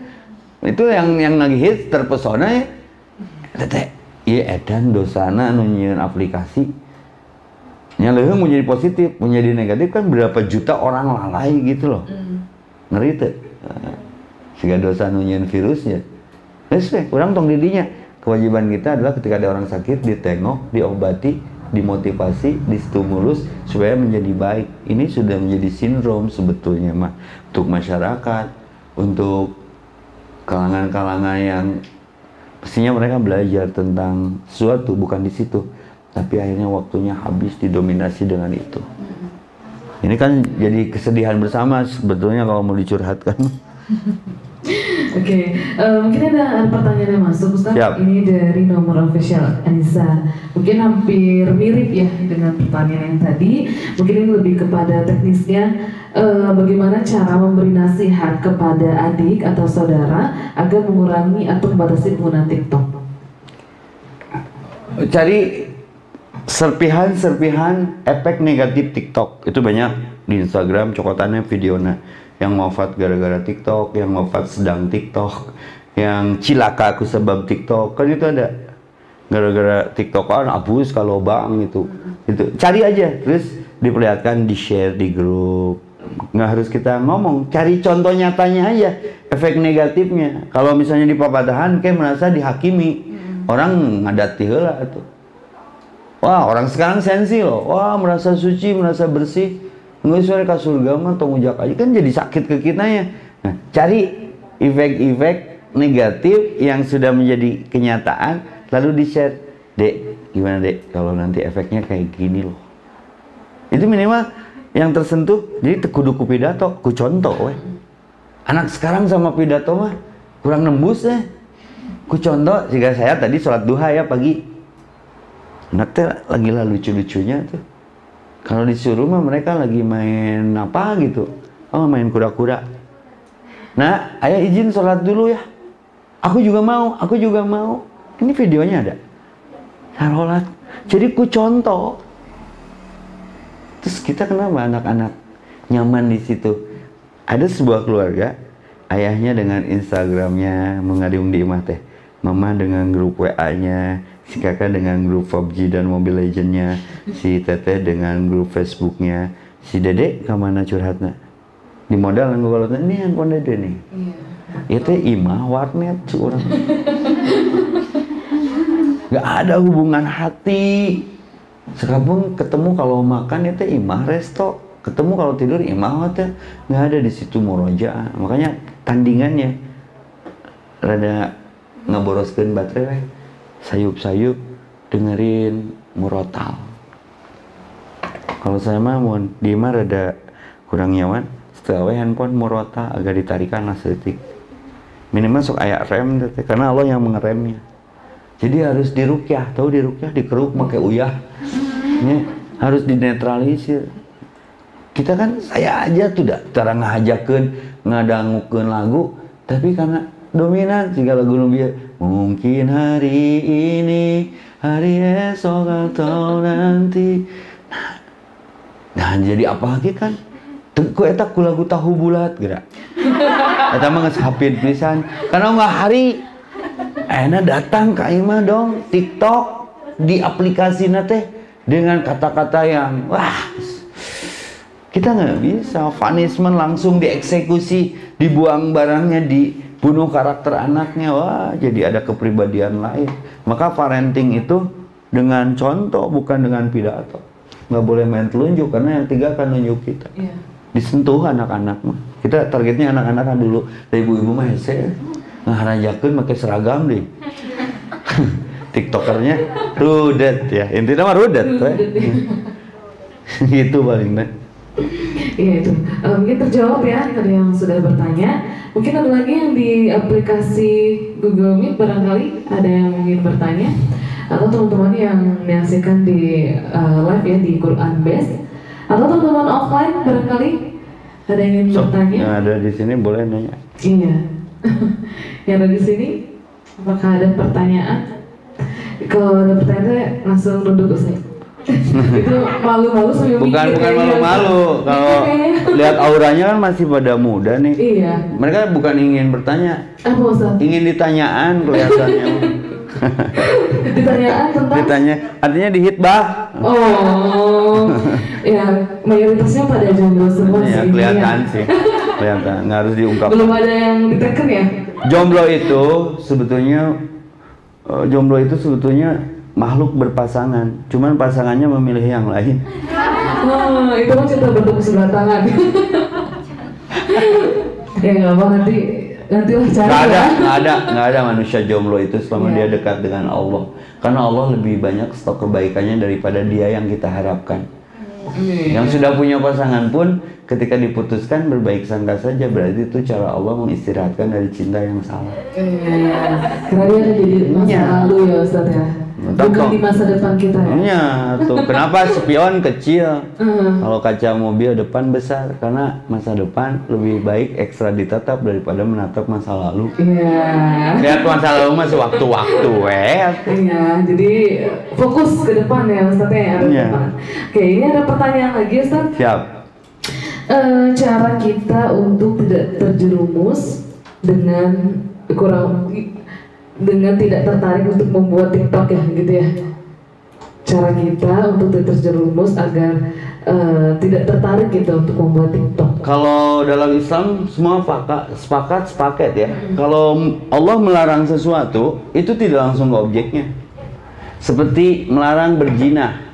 Itu yang yang lagi hits terpesona ya. Tete, iya edan dosana anu nyieun aplikasi. Nya leuheung menjadi positif, menjadi negatif kan berapa juta orang lalai gitu loh. Ngeri teu? Siga dosa nyieun virusnya. Geus we, urang tong didinya. Kewajiban kita adalah ketika ada orang sakit ditengok, diobati, dimotivasi, distimulus supaya menjadi baik. Ini sudah menjadi sindrom sebetulnya mah untuk masyarakat, untuk kalangan-kalangan yang pastinya mereka belajar tentang sesuatu bukan di situ, tapi akhirnya waktunya habis didominasi dengan itu. Ini kan jadi kesedihan bersama sebetulnya kalau mau dicurhatkan. Oke, eh, mungkin ada pertanyaan yang masuk Ustaz. Siap. Ini dari nomor official Anissa. Mungkin hampir mirip ya dengan pertanyaan yang tadi. Mungkin ini lebih kepada teknisnya. eh, bagaimana cara memberi nasihat kepada adik atau saudara agar mengurangi atau membatasi penggunaan TikTok? cari serpihan-serpihan efek negatif TikTok. Itu banyak di Instagram cokotannya videonya. Yang wafat gara-gara TikTok yang wafat sedang TikTok yang cilaka aku sebab TikTok. Kan itu ada. Gara-gara TikTok kan abus kalau bang itu itu cari aja. Terus diperlihatkan di share di grup. Nggak harus kita ngomong. Cari contoh nyatanya aja efek negatifnya. Kalau misalnya di papadahan kayak merasa dihakimi. Orang ngadati heula tuh Wah orang sekarang sensi loh. Wah merasa suci, merasa bersih. Nggak usah ke surga mah tong aja kan jadi sakit ke kita ya. Nah, cari efek-efek negatif yang sudah menjadi kenyataan lalu di share. Dek, gimana dek kalau nanti efeknya kayak gini loh. Itu minimal yang tersentuh jadi tekudu ku pidato, ku contoh weh. Anak sekarang sama pidato mah kurang nembus ya. Ku contoh jika saya tadi sholat duha ya pagi Anak teh lagi lah lucu-lucunya tuh. Kalau disuruh mah mereka lagi main apa gitu. Oh main kura-kura. Nah, ayah izin sholat dulu ya. Aku juga mau, aku juga mau. Ini videonya ada. Sholat. Jadi ku contoh. Terus kita kenapa anak-anak nyaman di situ? Ada sebuah keluarga, ayahnya dengan Instagramnya mengadung di imah teh. Mama dengan grup WA-nya, si kakak dengan grup PUBG dan Mobile Legends-nya, si teteh dengan grup Facebook-nya, si dedek ke mana curhatnya? Di modal yang kalau ini handphone dede nih. Itu imah warnet orang. Gak ada hubungan hati. Sekarang ketemu kalau makan itu imah resto. Ketemu kalau tidur imah hotel. Nggak ada di situ muroja. Makanya tandingannya rada ngeboroskeun baterai. Sayup-sayup dengerin murotal. Kalau saya mah mau di mah rada kurang nyaman. Setelah handphone murota agak ditarikan lah setik minimal sok ayak rem teh, karena Allah yang mengeremnya. Jadi harus dirukyah tahu dirukyah dikeruk pakai uyah. Ya, harus dinetralisir. Kita kan saya aja tuh dah cara ngajakeun ngadangukeun lagu tapi karena dominan segala lagu nu bieu mungkin hari ini hari esok atau nanti. Nah, nah jadi apa lagi kan? Ku eta ku lagu tahu bulat gerak? Eta mah geus hafid pisan. Karena nggak hari. Aina datang ke Ima dong TikTok di aplikasi teh dengan kata-kata yang wah kita nggak bisa. Punishment langsung dieksekusi dibuang barangnya dibunuh karakter anaknya wah jadi ada kepribadian lain. Maka parenting itu dengan contoh bukan dengan pidato. Nggak boleh main telunjuk karena yang tiga akan nunjuk kita. Iya. disentuh anak-anak mah. Kita targetnya anak-anak kan dulu. Dari ibu-ibu mah hese ngaharajakeun pakai seragam deh. Tiktokernya rudet. Ya intinya mah rudet we. gitu paling deh Iya itu. Eh, mungkin terjawab ya tadi yang sudah bertanya. Mungkin ada lagi yang di aplikasi Google Meet barangkali ada yang ingin bertanya atau teman-teman yang menyaksikan di eh, live ya di Quran Best atau teman-teman offline barangkali ada yang ingin Sok, bertanya. yang ada di sini boleh nanya Iya. yang ada di sini apakah ada pertanyaan? Kalau ada pertanyaan langsung duduk Ustaz. Itu malu-malu sambil bukan mikir bukan malu-malu kalau lihat auranya kan masih pada muda nih Iya. mereka bukan ingin bertanya Apa Ustaz? ingin ditanyaan kelihatannya Ditanyaan tentang ditanya artinya dihitbah Oh, ya mayoritasnya pada jomblo semua ya sih. kelihatan Iya. sih kelihatan nggak harus diungkap Belum ada yang diteken ya? jomblo itu sebetulnya eh, jomblo itu sebetulnya makhluk berpasangan cuman pasangannya memilih yang lain Oh, itu kan bertemu sebelah tangan. ya nggak apa nanti nanti lah cari nggak ada ya. nggak ada nggak ada manusia jomblo itu selama Iya. dia dekat dengan Allah karena Allah lebih banyak stok kebaikannya daripada dia yang kita harapkan Iya. yang sudah punya pasangan pun ketika diputuskan berbaik sangka saja berarti itu cara Allah mengistirahatkan dari cinta yang salah Iya, karena dia akan jadi masa Iya. lalu ya Ustaz ya. Bukan di masa depan kita ya. Iya tuh kenapa spion kecil Hmm. Kalau kaca mobil depan besar karena masa depan lebih baik ekstra ditatap daripada menatap masa lalu. Iya. Lihat masa lalu masih waktu-waktu weh. Iya, jadi fokus ke depan ya Ustaz ya. Iya. depan. Oke, ini ada pertanyaan lagi Ustaz. Siap. Eh, cara kita untuk tidak terjerumus dengan kurang dengan tidak tertarik untuk membuat TikTok ya gitu ya. Cara kita untuk tidak terjerumus agar eh, tidak tertarik gitu untuk membuat TikTok. Kalau dalam Islam semua faka- sepakat sepaket ya. Kalau Allah melarang sesuatu itu tidak langsung ke objeknya. Seperti melarang berzina.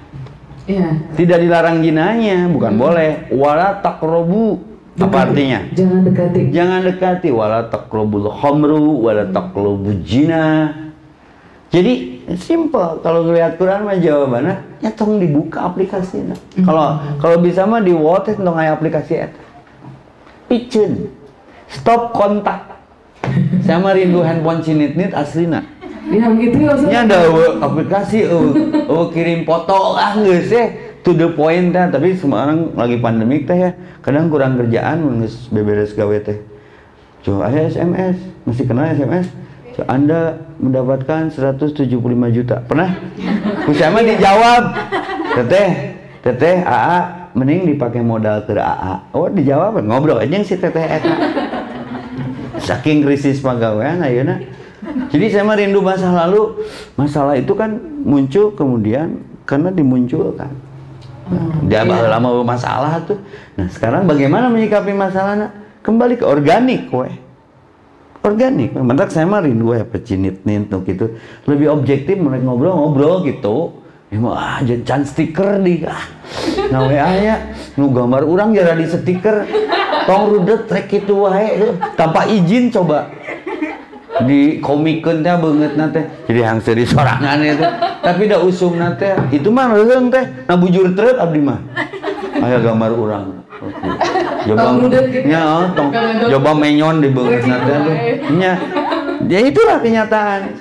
Iya. Tidak dilarang jinanya, bukan boleh. Wala takrobu. Apa artinya? Jangan dekati. Jangan dekati wala taqrabul khamru wala taqrabul zina. Jadi simple kalau ngelihat Quran mah jawabannya ya tong dibuka aplikasinya. Kalau kalau bisa mah di WhatsApp tong aya aplikasi eta. Piceun. Stop kontak. Saya mah rindu handphone cinit-nit aslina. Yang gitu ya. Nya ada aplikasi eueuh eueuh kirim foto ah geus eh to the point teh tapi sekarang lagi pandemik teh ya. Kadang kurang kerjaan geus beberes gawe teh. Coba aya SMS masih kenal SMS Coba, Anda mendapatkan 175 juta. Pernah? Kusya mah dijawab. Teteh teteh AA mending dipakai modal ke AA oh dijawab. Ngobrol aja si teteh eta. Saking krisis pegawaian ayeuna jadi saya mah rindu masa lalu. Masalah itu kan muncul kemudian karena dimunculkan Hmm, dia iya. lama masalah tuh. Nah sekarang bagaimana menyikapi masalahnya kembali ke organik weh. Organik. Mentak saya mah rindu ya pecinit nih tuh gitu. Lebih objektif mereka ngobrol-ngobrol gitu. Ya mah ah jangan stiker di ah. Nah WA nya nu gambar orang jara di stiker. Tong rudet trek itu wae tanpa izin coba di komikeun teh beungeut teh. Jadi hangse di sorangan itu tapi da usum teh. Itu mah reung teh. Nah bujur treut abdi mah. Aya gambar urang. Coba gitu. nya oh, tong coba menyon di Iya. tuh nya ya itulah kenyataan.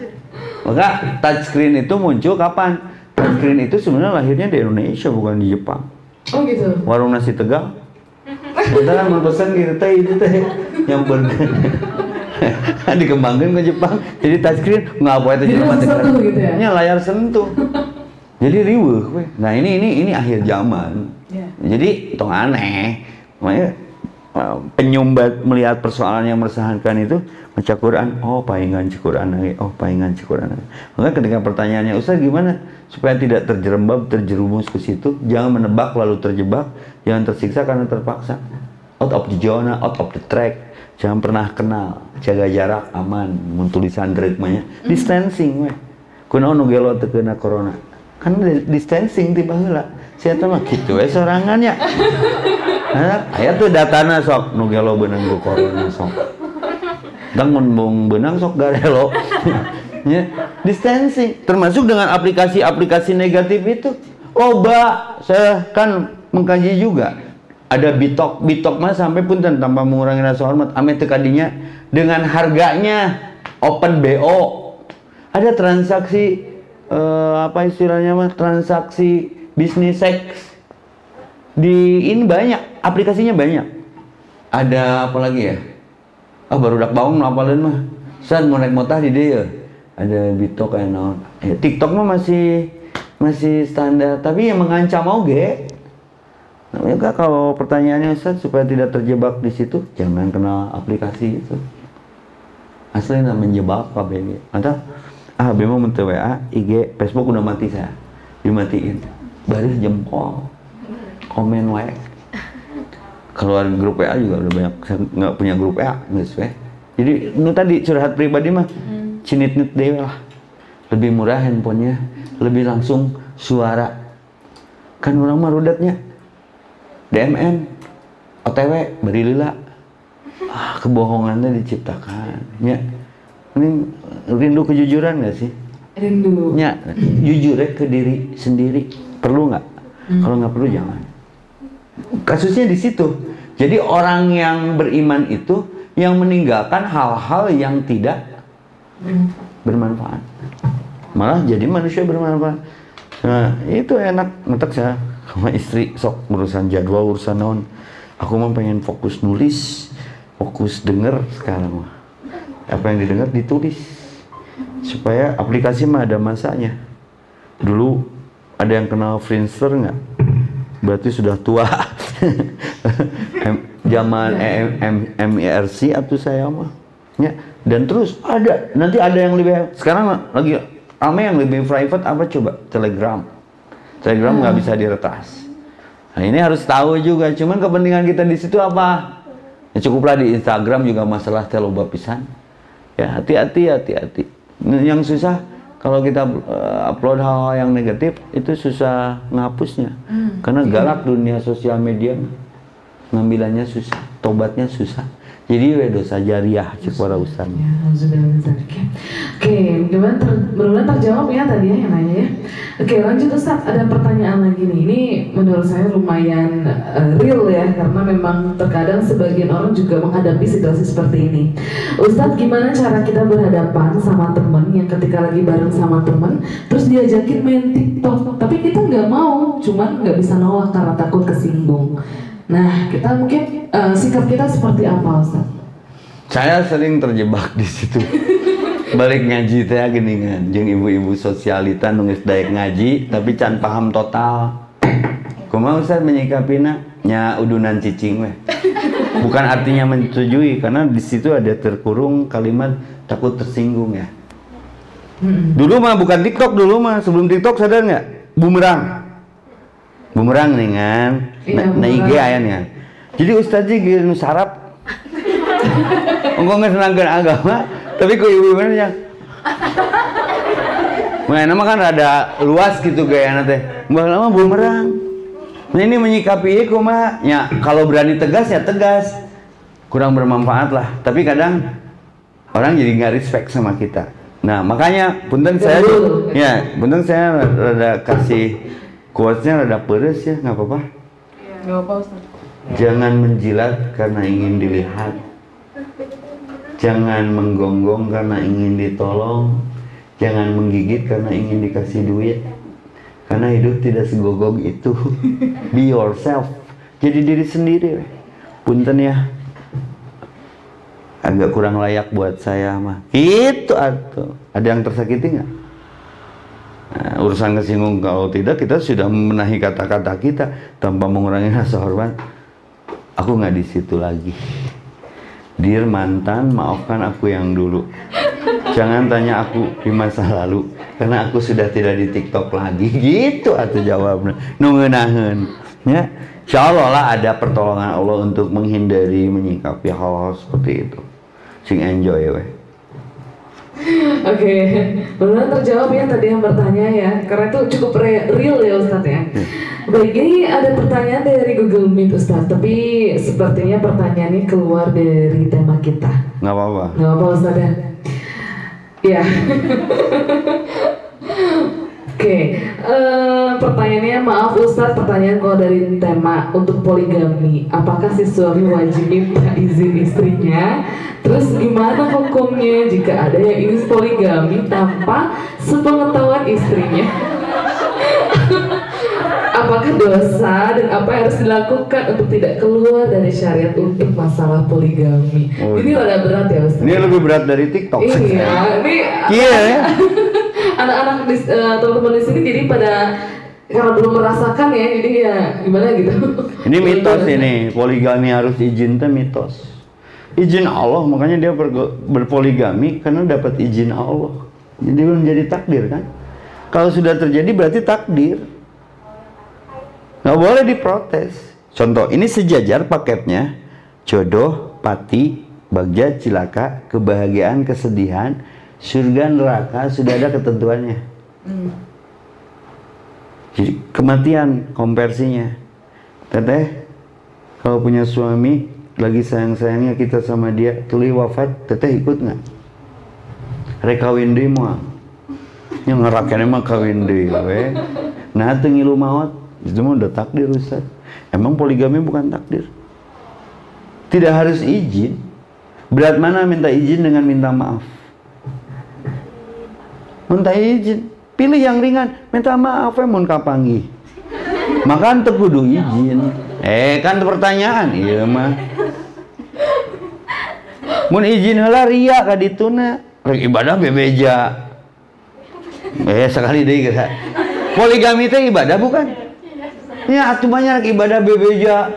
Maka touchscreen itu muncul kapan? Touchscreen itu sebenarnya lahirnya di Indonesia bukan di Jepang. Oh gitu. warung nasi tegal. Kita kan mau pesan gitu teh itu teh. Yang burger dikembangkan ke Jepang. Jadi touchscreen nggak apa itu Jadi jelema sentuh gitu ya? Nya layar sentuh. Jadi riweuh we. nah ini ini ini akhir zaman. Iya. jadi tong aneh. Makanya eh, penyumbat melihat persoalan yang meresahkan itu baca Quran oh paingan ci Quran lagi. Oh paingan ci Quran lagi. Maka ketika pertanyaannya Ustaz gimana? Supaya tidak terjerembab terjerumus ke situ jangan menebak lalu terjebak jangan tersiksa karena terpaksa. Out of the zona out of the track jangan pernah kenal. Jaga jarak aman. Mun tulisan dreuk mah nya. distancing we kunaon nu gelo teu kena corona. Kan di- distancing ti baheula sia teh mah kitu we sorangannya Nah, aya tuh datana sok. Nu gelo beunang ku corona sok. Dan mun benang sok garelo ya. Distancing. Termasuk dengan aplikasi-aplikasi negatif itu. Loba saya kan mengkaji juga ada bitok bitok mah sampai pun tanpa mengurangi rasa hormat. Ame teu kadinya dengan harganya open BO ada transaksi eh, apa istilahnya mah transaksi bisnis seks. Di ini banyak aplikasinya banyak. Ada apa lagi ya? Ah baru dak baung apalin mah. Saat mau naik motah di dia ada bitok kayak ya, TikTok mah masih masih standar. Tapi yang mengancam oge Namanya Kak, kalau pertanyaannya Ustaz supaya tidak terjebak di situ jangan kenal aplikasi itu. Asli namanya menjebak KBG atau ah mun teu WA IG Facebook udah mati saya dimatiin. Baru jempol. Komen wae keluar grup WA juga udah banyak. Saya nggak punya grup WA we jadi nu tadi curhat pribadi mah cinit-nit dewe lah. Lebih murah handphonenya lebih langsung suara. Kan orang mah rudatnya DMN OTW beri lila. Ah kebohongannya diciptakan. Ya ini rindu kejujuran gak sih? Rindu. ya jujur ya ke diri sendiri. Perlu nggak? Kalau nggak perlu jangan. Kasusnya di situ. Jadi orang yang beriman itu yang meninggalkan hal-hal yang tidak bermanfaat. Malah jadi manusia bermanfaat. Nah itu enak ngetek saya sama istri sok urusan jadwal urusan naon. Aku mah pengen fokus nulis fokus denger sekarang mah. Apa yang didengar ditulis. Supaya aplikasi mah ada masanya. Dulu ada yang kenal Friendster nggak? Berarti sudah tua. Zaman MIRC atau saya mah. Ya dan terus ada nanti ada yang lebih sekarang lagi ame yang lebih private apa coba? Telegram Telegram nggak bisa diretas. Nah ini harus tahu juga cuman kepentingan kita di situ apa? Ya cukuplah di Instagram juga masalah teloba pisan. Ya hati-hati hati-hati. Yang susah kalau kita eh, upload hal-hal yang negatif itu susah ngapusnya. Karena galak dunia sosial media ngambilannya susah tobatnya susah jadi we dosa jariah cek para ustaz Ya, alhamdulillah min dzalik, ya. Oke, gimana ter, mudah-mudahan terjawab ya tadi ya yang nanya ya. Oke, lanjut Ustaz, ada pertanyaan lagi nih. Ini menurut saya lumayan eh, real ya, karena memang terkadang sebagian orang juga menghadapi situasi seperti ini. Ustadz, gimana cara kita berhadapan sama temen yang ketika lagi bareng sama temen, terus diajakin main TikTok, tapi kita nggak mau, cuman nggak bisa nolak karena takut kesinggung. Nah, kita mungkin eh, sikap kita seperti apa Ustadz? saya sering terjebak di situ. Balik ngaji teh gini kan. Jeung ibu-ibu sosialita nulis daek ngaji tapi can paham total. Kumaha Ustaz menyikapina nya udunan cicing weh. Bukan artinya menyetujui karena di situ ada terkurung kalimat takut tersinggung ya. Dulu mah bukan TikTok dulu mah. Sebelum TikTok sadar nggak? Bumerang bumerang nih kan na, na IG nih kan. jadi ustaznya gitu nu sarap Engkau nggak senangkan agama, tapi kok ibu ibu yang Nah, nama kan rada luas gitu gaya teh. Mbah lama bumerang. Nah ini menyikapi iku mah, ya kalau berani tegas ya tegas. Kurang bermanfaat lah. Tapi kadang orang jadi nggak respect sama kita. Nah makanya punten saya ya punten saya rada kasih quotesnya rada pedes ya nggak apa-apa. Gak apa Ustaz. Jangan menjilat karena ingin dilihat. Jangan menggonggong karena ingin ditolong. Jangan menggigit karena ingin dikasih duit. Karena hidup tidak segogong itu. Be yourself. Jadi diri sendiri. Punten ya. Agak kurang layak buat saya mah. Itu atau ada yang tersakiti nggak? Nah, urusan kesinggung kalau tidak kita sudah memenahi kata-kata kita tanpa mengurangi rasa hormat. Aku nggak di situ lagi. Dear mantan, maafkan aku yang dulu. Jangan tanya aku di masa lalu karena aku sudah tidak di TikTok lagi. Gitu atau jawabnya. Nunggunahan. Ya. Insya Allah lah ada pertolongan Allah untuk menghindari menyikapi hal-hal seperti itu. Sing enjoy weh. Oke, benar terjawab ya tadi yang bertanya ya, karena itu cukup re- real ya Ustadz ya. Baik, ini ada pertanyaan dari Google Meet Ustadz, tapi sepertinya pertanyaannya keluar dari tema kita. Nggak apa-apa. Gak apa Ustadz ya? Iya. Oke, eh, pertanyaannya maaf Ustadz, pertanyaan kalau dari tema untuk poligami, apakah si suami wajib minta izin istrinya? Terus gimana hukumnya jika ada yang ingin poligami tanpa sepengetahuan istrinya? Apakah dosa dan apa yang harus dilakukan untuk tidak keluar dari syariat untuk masalah poligami? Oh, ini iya. rada berat ya Ustadz. Ini lebih berat dari TikTok. Iya, ini Iya ya. anak-anak di eh, teman-teman di sini jadi pada karena belum merasakan ya, jadi ya gimana gitu. Ini mitos ini, poligami harus izin teh mitos. Izin Allah, makanya dia bergo- berpoligami karena dapat izin Allah. Jadi menjadi takdir kan? Kalau sudah terjadi berarti takdir. Nggak boleh diprotes. Contoh, ini sejajar paketnya. Jodoh, pati, bagja, cilaka, kebahagiaan, kesedihan, surga, neraka, sudah ada ketentuannya. Jadi kematian konversinya. Teteh, kalau punya suami lagi sayang-sayangnya kita sama dia, tuli wafat, teteh ikut nggak? Rek kawin deui moal. Yang ngerakeun mah kawin deui we. Nah, teu ngilu maot, itu mah udah takdir Ustaz. Emang poligami bukan takdir. Tidak harus izin. Berat mana minta izin dengan minta maaf? Minta izin. Pilih yang ringan, minta maaf ya mun kapangi. Makan teu kudu izin. Eh kan pertanyaan iya mah. Mun izin heula ria ka dituna, rek ibadah bebeja. Eh sekali deui geus. Poligami teh ibadah bukan? Ya atuh banyak ibadah bebeja.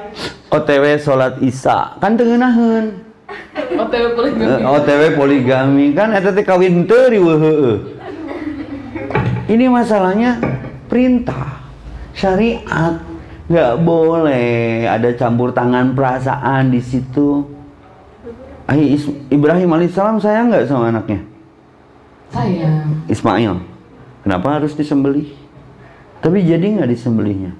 OTW salat Isya kan teu ngeunaheun. OTW poligami. Eh, OTW poligami kan eta teh kawin teu riweuh heueuh. Ini masalahnya perintah syariat nggak boleh ada campur tangan perasaan di situ. Ibrahim alaihissalam sayang nggak sama anaknya Sayang. Ismail. Kenapa harus disembelih? Tapi jadi nggak disembelihnya?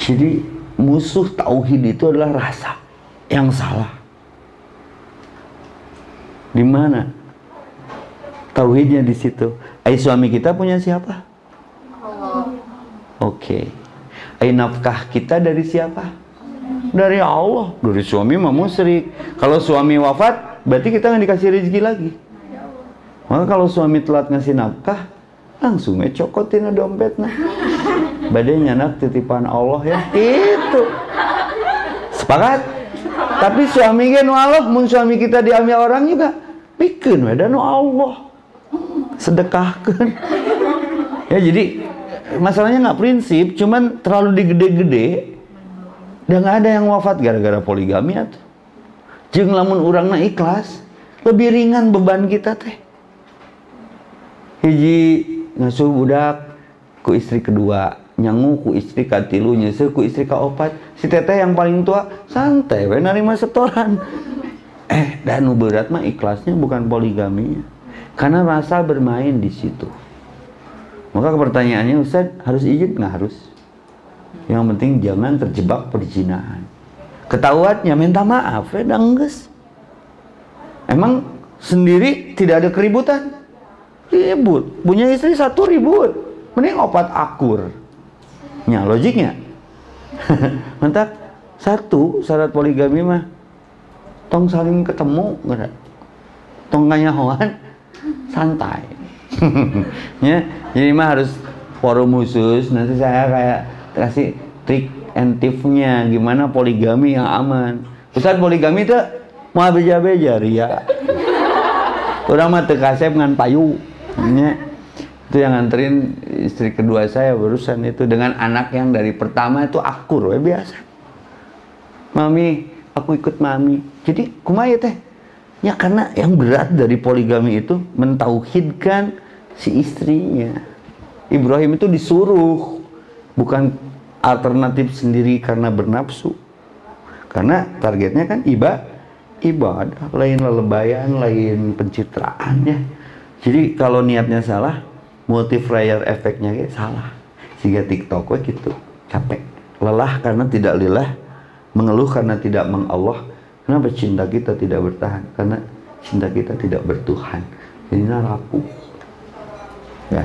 Jadi musuh tauhid itu adalah rasa yang salah. Di mana? Tauhidnya di situ. Ai suami kita punya siapa? Oke. Ai nafkah kita dari siapa? Dari Allah. Dari suami mah musyrik. Kalau suami wafat, berarti kita nggak dikasih rezeki lagi. Maka kalau suami telat ngasih nafkah, langsung aja cokotin dompetnya. Badannya anak titipan Allah ya. Itu. Sepakat? Tapi suami kan Allah, mun suami kita diambil orang juga, bikin we dan Allah. Sedekahkan. Ya jadi masalahnya nggak prinsip, cuman terlalu digede-gede. Dan nggak ada yang wafat gara-gara poligami atau. Jeung lamun urangna ikhlas, lebih ringan beban kita teh. Hiji ngasuh budak ku istri kedua, nyangu ku istri katilu, nyeuseul ku istri kaopat. Si teteh yang paling tua santai we narima setoran. Eh, dan berat mah ikhlasnya bukan poligaminya. Karena rasa bermain di situ. Maka pertanyaannya Ustaz, harus izin? Nggak harus. Yang penting jangan terjebak perzinahan. Ketahuan ya minta maaf ya dangges. Emang sendiri tidak ada keributan? Ribut. Punya istri satu ribut. Mending opat akur. Ya logiknya. Mantap. Satu syarat poligami mah tong saling ketemu geura. Tong kanyahoan santai. ya, jadi mah harus forum khusus. Nanti saya kayak kasih trik and tipsnya gimana poligami yang aman. Ustaz poligami itu mau beja-beja ria. Orang mah teu kasep ngan payu. Ya. Itu yang nganterin istri kedua saya barusan itu dengan anak yang dari pertama itu akur we biasa. Mami, aku ikut mami. Jadi kumaha teh? Ya karena yang berat dari poligami itu mentauhidkan si istrinya. Ibrahim itu disuruh bukan alternatif sendiri karena bernafsu. Karena targetnya kan ibadah ibadah, lain lelebayan, lain pencitraan ya. Jadi kalau niatnya salah, multiplier efeknya kayak salah. Sehingga TikTok gitu, capek. Lelah karena tidak lillah, mengeluh karena tidak mengallah. Kenapa cinta kita tidak bertahan? Karena cinta kita tidak bertuhan. Jadi rapuh. Ya.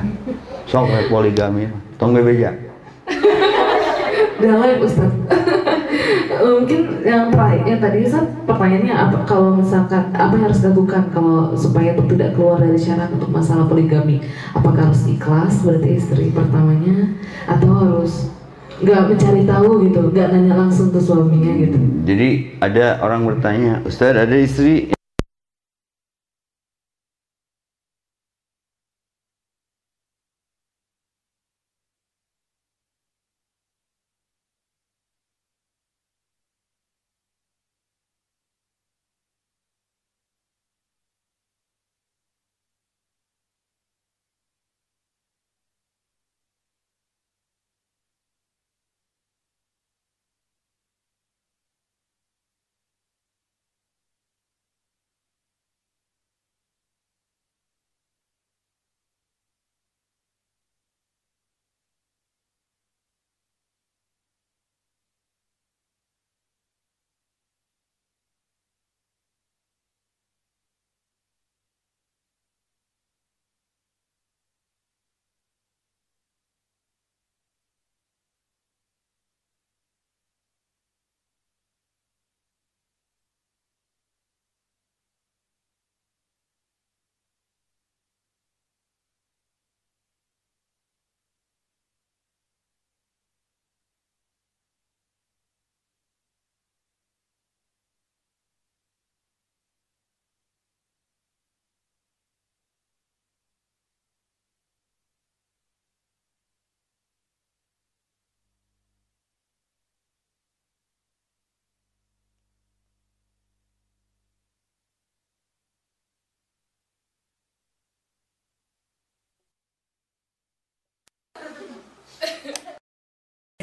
Sok poligami, tong bebeja. Dalam Ustaz. Mungkin yang terakhir, yang tadi Ustaz pertanyaannya apa kalau misalkan apa yang harus dilakukan kalau supaya tidak keluar dari syarat untuk masalah poligami? Apakah harus ikhlas berarti istri pertamanya atau harus nggak mencari tahu gitu, nggak nanya langsung ke suaminya gitu? Jadi ada orang bertanya, Ustaz ada istri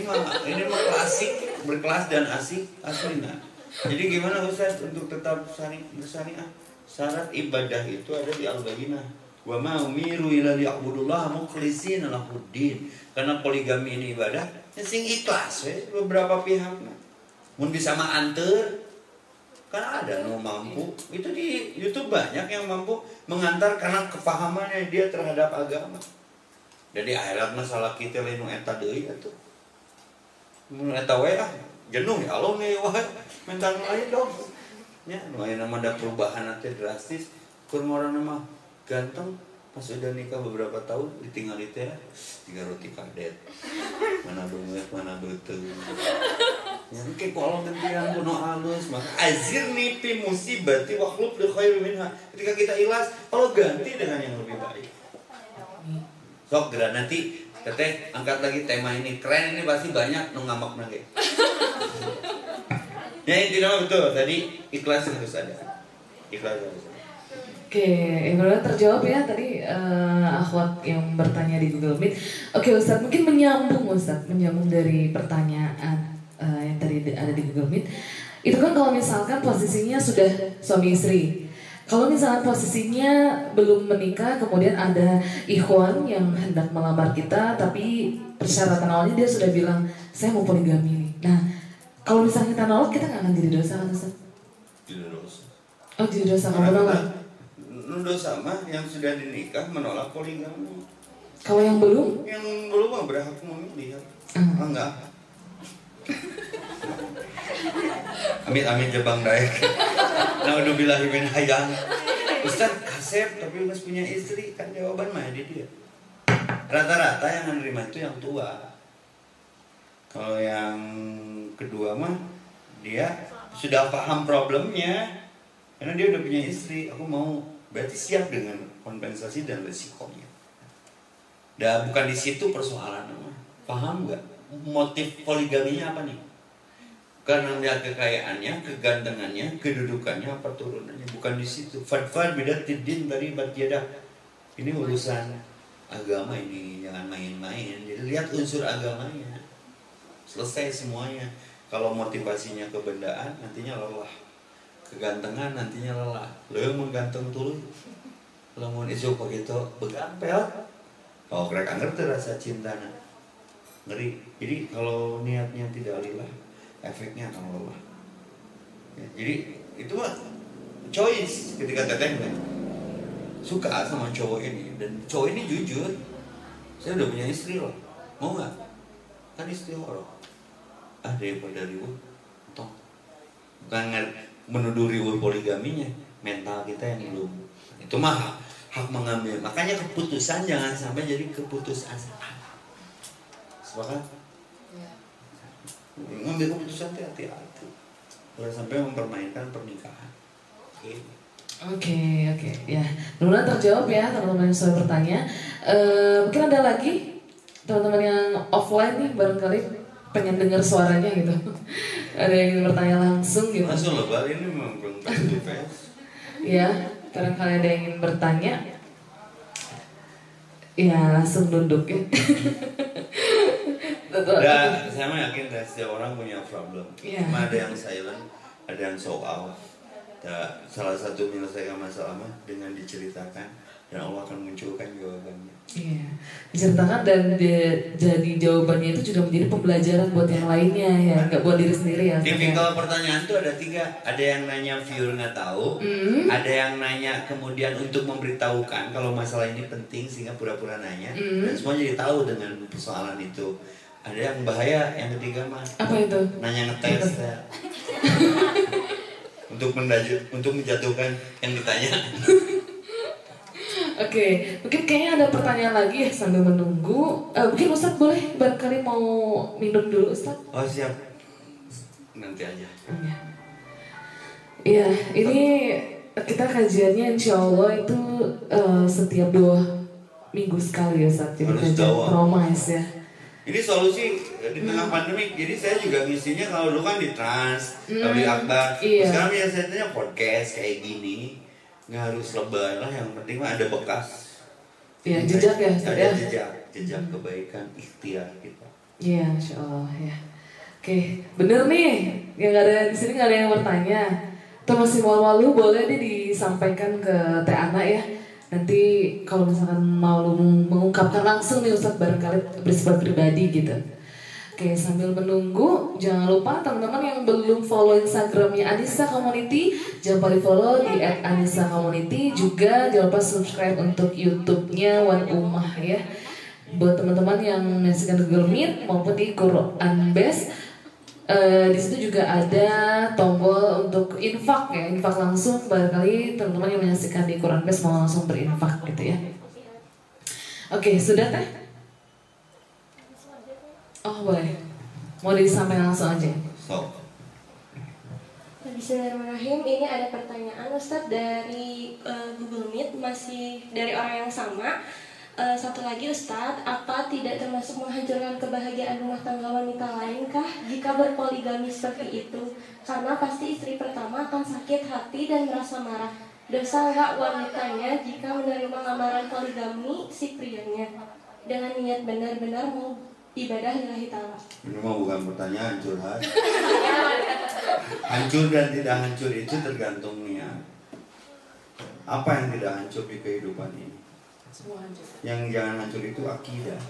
mah ini mah klasik berkelas dan asik asli nah jadi gimana Ustaz untuk tetap sari bersariah syarat ibadah itu ada di al-bayyinah. Wa ma umiru ila liya'budullah mukhlishina lahuddin. Karena poligami ini ibadah ya sing ikhlas we beberapa pihak mun bisa mah anter. Karena ada no mampu. Itu di YouTube banyak yang mampu mengantar karena kefahamannya dia terhadap agama. Jadi akhirat masalah kita lain eta mun eta we ah jenuh ya Allah nih wah minta nu lain dong. Nya nu nama ada perubahan nanti drastis. Kur orang nama ganteng pas udah nikah beberapa tahun ditinggal itu ya. Tiga roti kadet. Mana dunget mana betul ya kayak kalau gantian kuno halus. Maka azir nipi musibati wakhlub li khairu minha. Ketika kita ikhlas kalau ganti dengan yang lebih baik. Sok gerak nanti teteh angkat lagi tema ini keren ini pasti banyak nu ngamak nage ya intinya betul tadi ikhlas harus ada ikhlas harus ada Oke, Ibrahim terjawab ya tadi eh, akhwat yang bertanya di Google Meet. Oke Ustadz, mungkin menyambung Ustadz, menyambung dari pertanyaan eh, yang tadi ada di Google Meet. Itu kan kalau misalkan posisinya sudah suami istri. Kalau misalkan posisinya belum menikah, kemudian ada ikhwan yang hendak melamar kita, tapi persyaratan awalnya dia sudah bilang, saya mau poligami nih. Nah, kalau misalnya kita nolak, kita nggak akan jadi dosa kan Ustaz? tidak dosa Oh, jadi dosa nggak Karena menolak. dosa mah yang sudah dinikah menolak poligami Kalau yang belum, yang belum mah berhak memilih Hmm. ah enggak Amit amit jebang daek. Nah udah bilang min hayang. Ustaz kasep tapi mas punya istri kan jawaban mah di dia. Rata-rata yang menerima itu yang tua. Kalau yang kedua mah dia sudah paham problemnya karena dia udah punya istri. Aku mau berarti siap dengan kompensasi dan resikonya. Dan bukan di situ persoalan Paham nggak? Motif poligaminya apa nih? Karena melihat kekayaannya, kegantengannya, kedudukannya, apa turunannya. Bukan di situ. Fadfad beda tidin dari batiada. Ini urusan agama ini, jangan main-main. Jadi lihat unsur agamanya. Selesai semuanya. Kalau motivasinya kebendaan, nantinya lelah. Kegantengan nantinya lelah. Yang mengganteng lo mau isu begitu begampel. Oh, mereka ngerti rasa cinta nah. Ngeri. Jadi kalau niatnya tidak lillah, efeknya akan lelah. Ya, jadi itu mah choice ketika teteh suka sama cowok ini dan cowok ini jujur saya udah punya istri loh. Mau nggak? Kan istri orang. Ah daripada riuh toh. Bukan menuduh riuh poligaminya mental kita yang belum. Itu mah hak mengambil. Makanya keputusan jangan sampai jadi keputusasaan sepakat ngambil keputusan itu hati-hati jangan sampai mempermainkan pernikahan oke Oke, ya. Mudah-mudahan terjawab ya teman-teman yang sudah bertanya. Eh, mungkin ada lagi teman-teman yang offline nih barangkali pengen dengar suaranya gitu. ada yang ingin bertanya langsung gitu. langsung lebar ini memang belum Ya, barangkali ada yang ingin bertanya. Ya, langsung duduk ya. Dan saya mah yakin deh, setiap orang punya problem. Cuma ada yang silent, ada yang show off. Dan salah satu menyelesaikan masalah mah dengan diceritakan dan Allah akan munculkan jawabannya. Iya, diceritakan dan di- jadi jawabannya itu juga menjadi pembelajaran buat yang lainnya ya, nggak buat diri sendiri ya. Tipikal pertanyaan tuh ada tiga. Ada yang nanya viewer nggak tahu, Hmm. ada yang nanya kemudian untuk memberitahukan kalau masalah ini penting sehingga pura-pura nanya Hmm. dan semua jadi tahu dengan persoalan itu. Ada yang bahaya, yang ketiga mah Apa itu? nanya ngetes ya. untuk mendaju, untuk menjatuhkan yang ditanya. Oke, mungkin kayaknya ada pertanyaan lagi ya sambil menunggu. Eh, mungkin Ustadz boleh barangkali mau minum dulu Ustadz? Oh siap, nanti aja. Iya. Iya, ini kita kajiannya insya Allah itu eh, setiap dua minggu sekali ya Ustadz. Jadi Harus kajian promise ya. Ini solusi eh, di tengah pandemi. Jadi saya juga ngisinya kalau dulu kan di Trans, Hmm, Akbar. iya. Sekarang biasanya podcast kayak gini. Nggak harus lebay lah, yang penting mah ada bekas. Iya, jejak ya, Ada ya. jejak, jejak kebaikan ikhtiar kita. Iya, insya Allah ya. Oke, bener nih. Yang nggak ada di sini nggak ada yang bertanya. Atau masih malu-malu boleh deh disampaikan ke Teh Ana ya. Nanti kalau misalkan mau mengungkapkan langsung nih Ustadz barangkali bersifat pribadi gitu. Oke, sambil menunggu, jangan lupa teman-teman yang belum follow Instagramnya Anissa Community, jangan lupa di follow di @anissa Community. Juga jangan lupa subscribe untuk YouTube-nya Wan Umah ya. Buat teman-teman yang menyaksikan Google Meet maupun di Quran Base, eh, di situ juga ada tombol untuk infak ya, infak langsung. Barangkali teman-teman yang menyaksikan di Quran Base mau langsung berinfak gitu ya. Oke, sudah teh? Oh boleh. Mau disampaikan langsung aja. So, Bismillahirrahmanirrahim. Ini ada pertanyaan Ustadz dari eh, Google Meet masih dari orang yang sama. Eh, satu lagi Ustadz, apa tidak termasuk menghancurkan kebahagiaan rumah tangga wanita lainkah jika berpoligami seperti itu? Karena pasti istri pertama akan sakit hati dan merasa marah. Dosa nggak wanitanya jika menerima lamaran poligami si prianya dengan niat benar-benar mau ibadah lillahi ta'ala. ini mah bukan pertanyaan curhat. hancur dan tidak hancur itu tergantung niat. Apa yang tidak hancur di kehidupan ini? Yang jangan hancur itu akidah.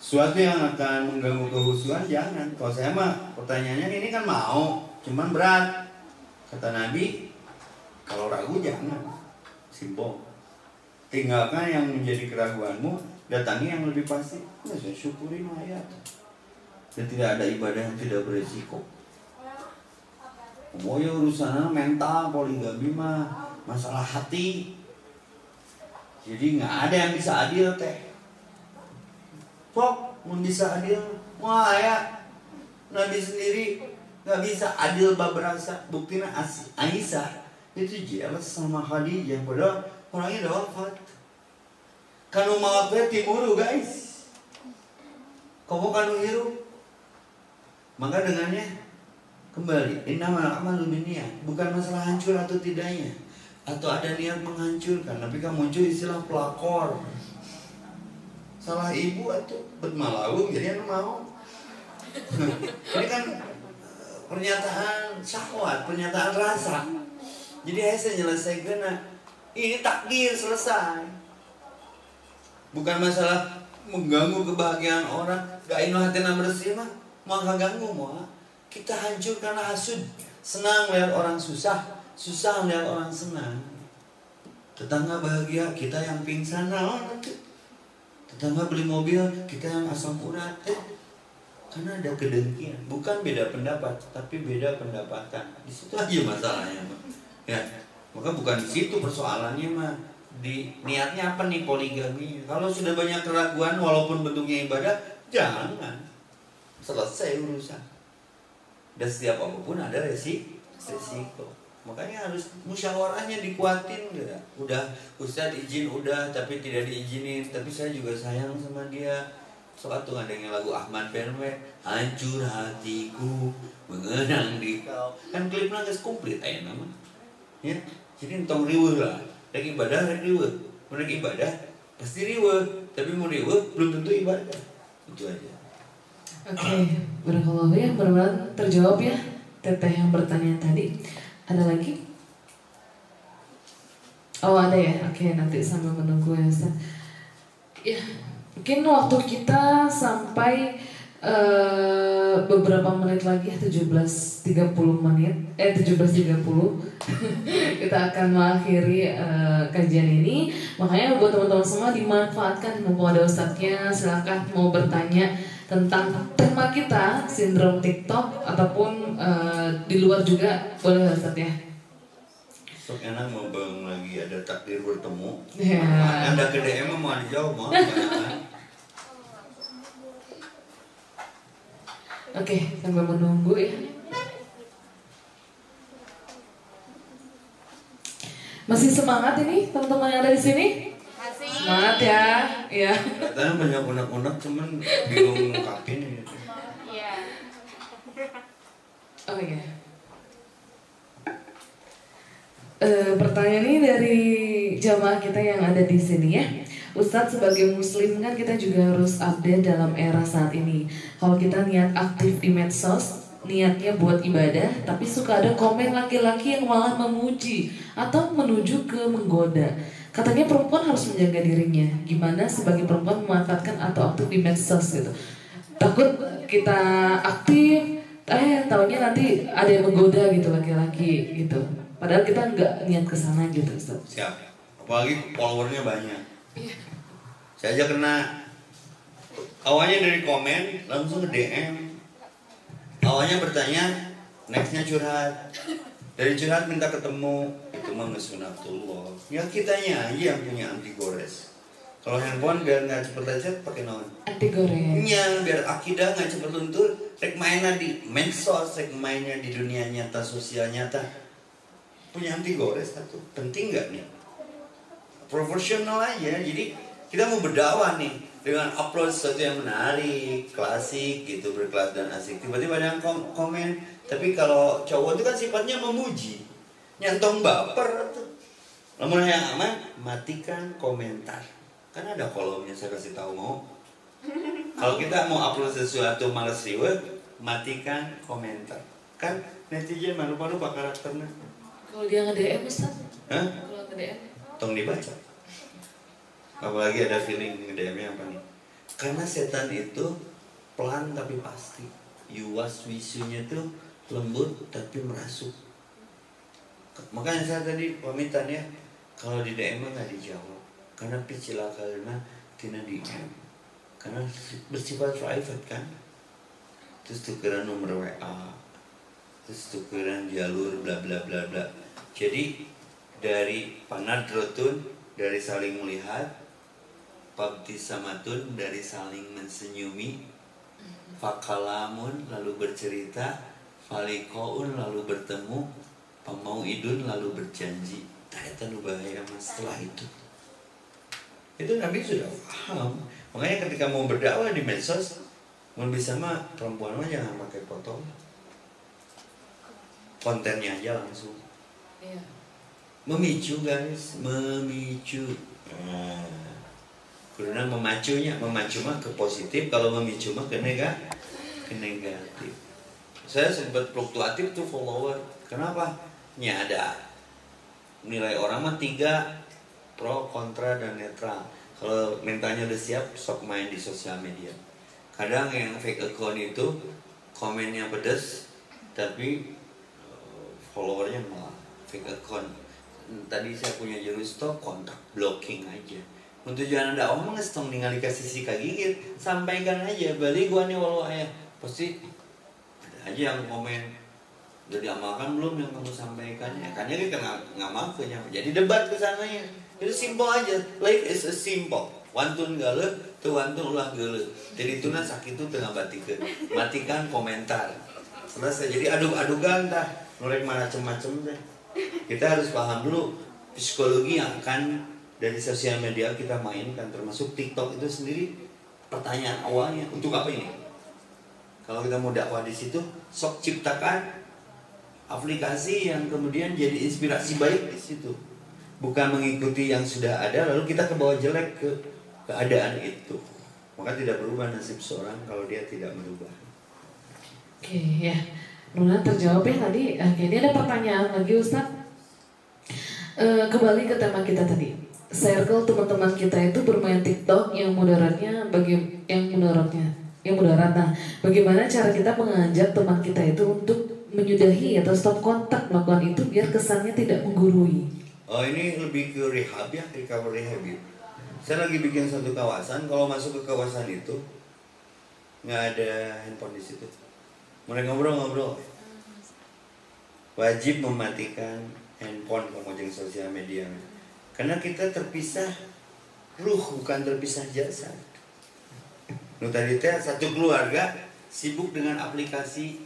Suatu yang akan mengganggu kehusuan jangan. Kalau saya mah pertanyaannya ini kan mau, cuman berat. Kata Nabi, kalau ragu jangan. Simpel. Tinggalkan yang menjadi keraguanmu, datangi yang lebih pasti. Ya, saya syukurin ayat. Dan tidak ada ibadah yang tidak beresiko. Oh ya urusannya mental poligami mah masalah hati. Jadi nggak ada yang bisa adil teh. Sok, mau bisa adil, wah ya Nabi sendiri nggak bisa adil bab rasa. Buktinya As- Aisyah itu jelas sama Khadijah padahal orangnya udah wafat. Kanu maafnya timuru guys. Kamu kanu hirup. Maka dengannya kembali innamal amalu binniyat bukan masalah hancur atau tidaknya atau ada niat menghancurkan tapi kan muncul istilah pelakor. Salah ibu atau bermalau jadi mau. Ini kan eh, pernyataan syahwat pernyataan rasa. Jadi saya nyelesaikan nah, ini takdir selesai. Bukan masalah mengganggu kebahagiaan orang gak ino hati bersih mah. Mau ganggu mau kita hancur karena hasud senang lihat orang susah susah lihat orang senang. Tetangga bahagia kita yang pingsan. Naon tetangga beli mobil kita yang asam urat. Eh karena ada kedengkian. Bukan beda pendapat tapi beda pendapatan. Di situ aja masalahnya Mak. ya maka bukan di situ persoalannya mah di niatnya apa nih poligami? Kalau sudah banyak keraguan walaupun bentuknya ibadah jangan. Selesai urusan. Dan setiap apa pun ada resi resiko makanya harus musyawarahnya dikuatin gitu. udah Ustadz izin udah tapi tidak diizinin. Tapi saya juga sayang sama dia. Soal tuh ada yang lagu Ahmad Benwe hancur hatiku mengenang di kau kan klipnya nggak komplit aja nama. Ya jadi entong riweh lah. Lagi ibadah lagi riweh mau ibadah pasti riweh tapi mau riweh belum tentu ibadah. Itu aja. Oke, barakallahu ya, mudah-mudahan terjawab ya teteh yang bertanya tadi. Ada lagi? Oh ada ya, oke nanti sambil menunggu ya Ustaz. Ya, mungkin waktu kita sampai eh, beberapa menit lagi 17.30 menit, eh 17.30 kita akan mengakhiri eh, kajian ini. Makanya buat teman-teman semua dimanfaatkan mumpung ada Ustadznya, silahkan mau bertanya tentang tema kita sindrom TikTok ataupun eh, di luar juga boleh Ustadz ya. Sok enak mau bang lagi ada takdir bertemu. Ya. Anda ke DM mau dijawab mau. kebanyakan. Oke, sambil menunggu ya. Masih semangat ini teman-teman yang ada di sini? Semangat ya, ya. Katanya banyak unek-unek cuman bingung ngungkapin ini. Iya. Oh iya. Eh, pertanyaan ini dari jamaah kita yang ada di sini ya. Ustadz sebagai muslim kan kita juga harus update dalam era saat ini. Kalau kita niat aktif di medsos, niatnya buat ibadah, tapi suka ada komen laki-laki yang malah memuji atau menuju ke menggoda. Katanya perempuan harus menjaga dirinya. Gimana sebagai perempuan memanfaatkan atau aktif di medsos gitu. Takut kita aktif, eh taunya nanti ada yang menggoda gitu laki-laki gitu. Padahal kita nggak niat ke sana gitu Ustaz. Siap. Apalagi followernya banyak. Saya aja kena awalnya dari komen langsung ke DM. Awalnya bertanya, nextnya curhat. Dari curhat minta ketemu, itu mah sunatullah. Ya kitanya aja yang punya anti gores. Kalau handphone biar nggak cepet lecet pakai non. Anti goreng. Nya biar akidah nggak cepet luntur, rek mainnya di medsos, rek mainnya di dunia nyata, sosial nyata. Punya anti gores satu, penting nggak nih? Proporsional aja, jadi kita mau berdakwah nih dengan upload sesuatu yang menarik, klasik gitu, berkelas dan asik. Tiba-tiba ada yang kom- komen, tapi kalau cowok itu kan sifatnya memuji, nyantong baper tuh. Namun yang aman, matikan komentar. Kan ada kolomnya saya kasih tahu mau. Kalau kita mau upload sesuatu males reward, matikan komentar. Kan netizen malu-malu pak karakternya. Kalau dia nge-DM Ustaz? Hah? Kalau nge-DM? Tong dibaca. Apalagi ada feeling DM-nya apa nih? Karena setan itu pelan tapi pasti. Yuwas wisunya tuh lembut tapi merasuk. Makanya saya tadi pamitan ya, kalau di DM nggak dijawab. Karena picila karena tina DM. Karena bersifat private kan. Terus tukeran nomor WA. terus tukeran jalur bla bla bla bla jadi dari panadrotun dari saling melihat Pabtisamatun dari saling mensenyumi. Fakalamun lalu bercerita. Falikoun lalu bertemu. Pamauidun lalu berjanji. Ternyata nu bahaya mas setelah itu. Itu Nabi sudah paham. Makanya ketika mau berdakwah di medsos Mau bisa mah perempuan mah jangan pakai foto Kontennya aja langsung. Iya. Memicu guys. Memicu. Nah. Karena memacunya, memacu mah ke positif, kalau memicu mah ke negatif. Ke negatif. Saya sempat fluktuatif tuh follower. Kenapa? Nya ada nilai orang mah tiga pro, kontra dan netral. Kalau mentalnya udah siap, sok main di sosial media. Kadang yang fake account itu komennya pedes, tapi eh, followernya malah fake account. Tadi saya punya jurus stop kontak blocking aja untuk jangan ada omong ngestung ningali kasih si kagigit sampaikan aja balik gua nih walau ayah pasti ada aja yang komen udah diamalkan belum yang kamu sampaikan? Ya kan ya kan nggak mampu jadi debat ke sana ya. Itu simpel aja life is a simple. Wantun gale tuh wantun ulah gale jadi itu sakit itu tengah batikan matikan komentar. Selesai jadi aduk adugan dah nurek macem-macem deh kita harus paham dulu psikologi yang akan dari sosial media kita mainkan termasuk TikTok itu sendiri pertanyaan awalnya untuk apa ini? Kalau kita mau dakwah di situ, sok ciptakan aplikasi yang kemudian jadi inspirasi baik di situ. Bukan mengikuti yang sudah ada lalu kita ke bawah jelek ke keadaan itu. Maka tidak berubah nasib seorang kalau dia tidak merubah. Oke ya, Nuna terjawab ya tadi. Oke, ini ada pertanyaan lagi Ustadz. E, kembali ke tema kita tadi circle teman-teman kita itu bermain TikTok yang mudaratnya bagi yang mudaratnya yang mudarat. Nah bagaimana cara kita mengajak teman kita itu untuk menyudahi atau stop kontak melakukan itu biar kesannya tidak menggurui? Oh ini lebih ke rehab ya recovery habit. Saya lagi bikin satu kawasan kalau masuk ke kawasan itu nggak ada handphone di situ. Mereka ngobrol-ngobrol. Wajib mematikan handphone kemudian sosial media karena kita terpisah ruh bukan terpisah jasa. Lu tadi teh satu keluarga sibuk dengan aplikasi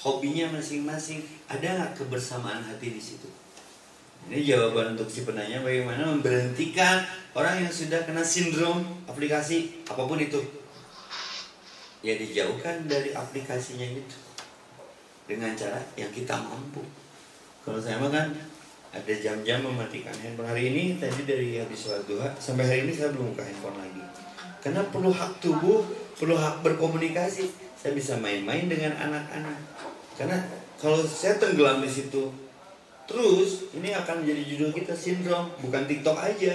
hobinya masing-masing. Ada nggak kebersamaan hati di situ? Ini jawaban untuk si penanya bagaimana memberhentikan orang yang sudah kena sindrom aplikasi apa pun itu. Ya dijauhkan dari aplikasinya itu dengan cara yang kita mampu. Kalau saya mah kan ada jam-jam mematikan handphone. Hari ini tadi dari habis sholat duha sampai hari ini saya belum buka handphone lagi. Karena perlu hak tubuh perlu hak berkomunikasi saya bisa main-main dengan anak-anak. Karena kalau saya tenggelam di situ terus ini akan menjadi judul kita sindrom bukan TikTok aja.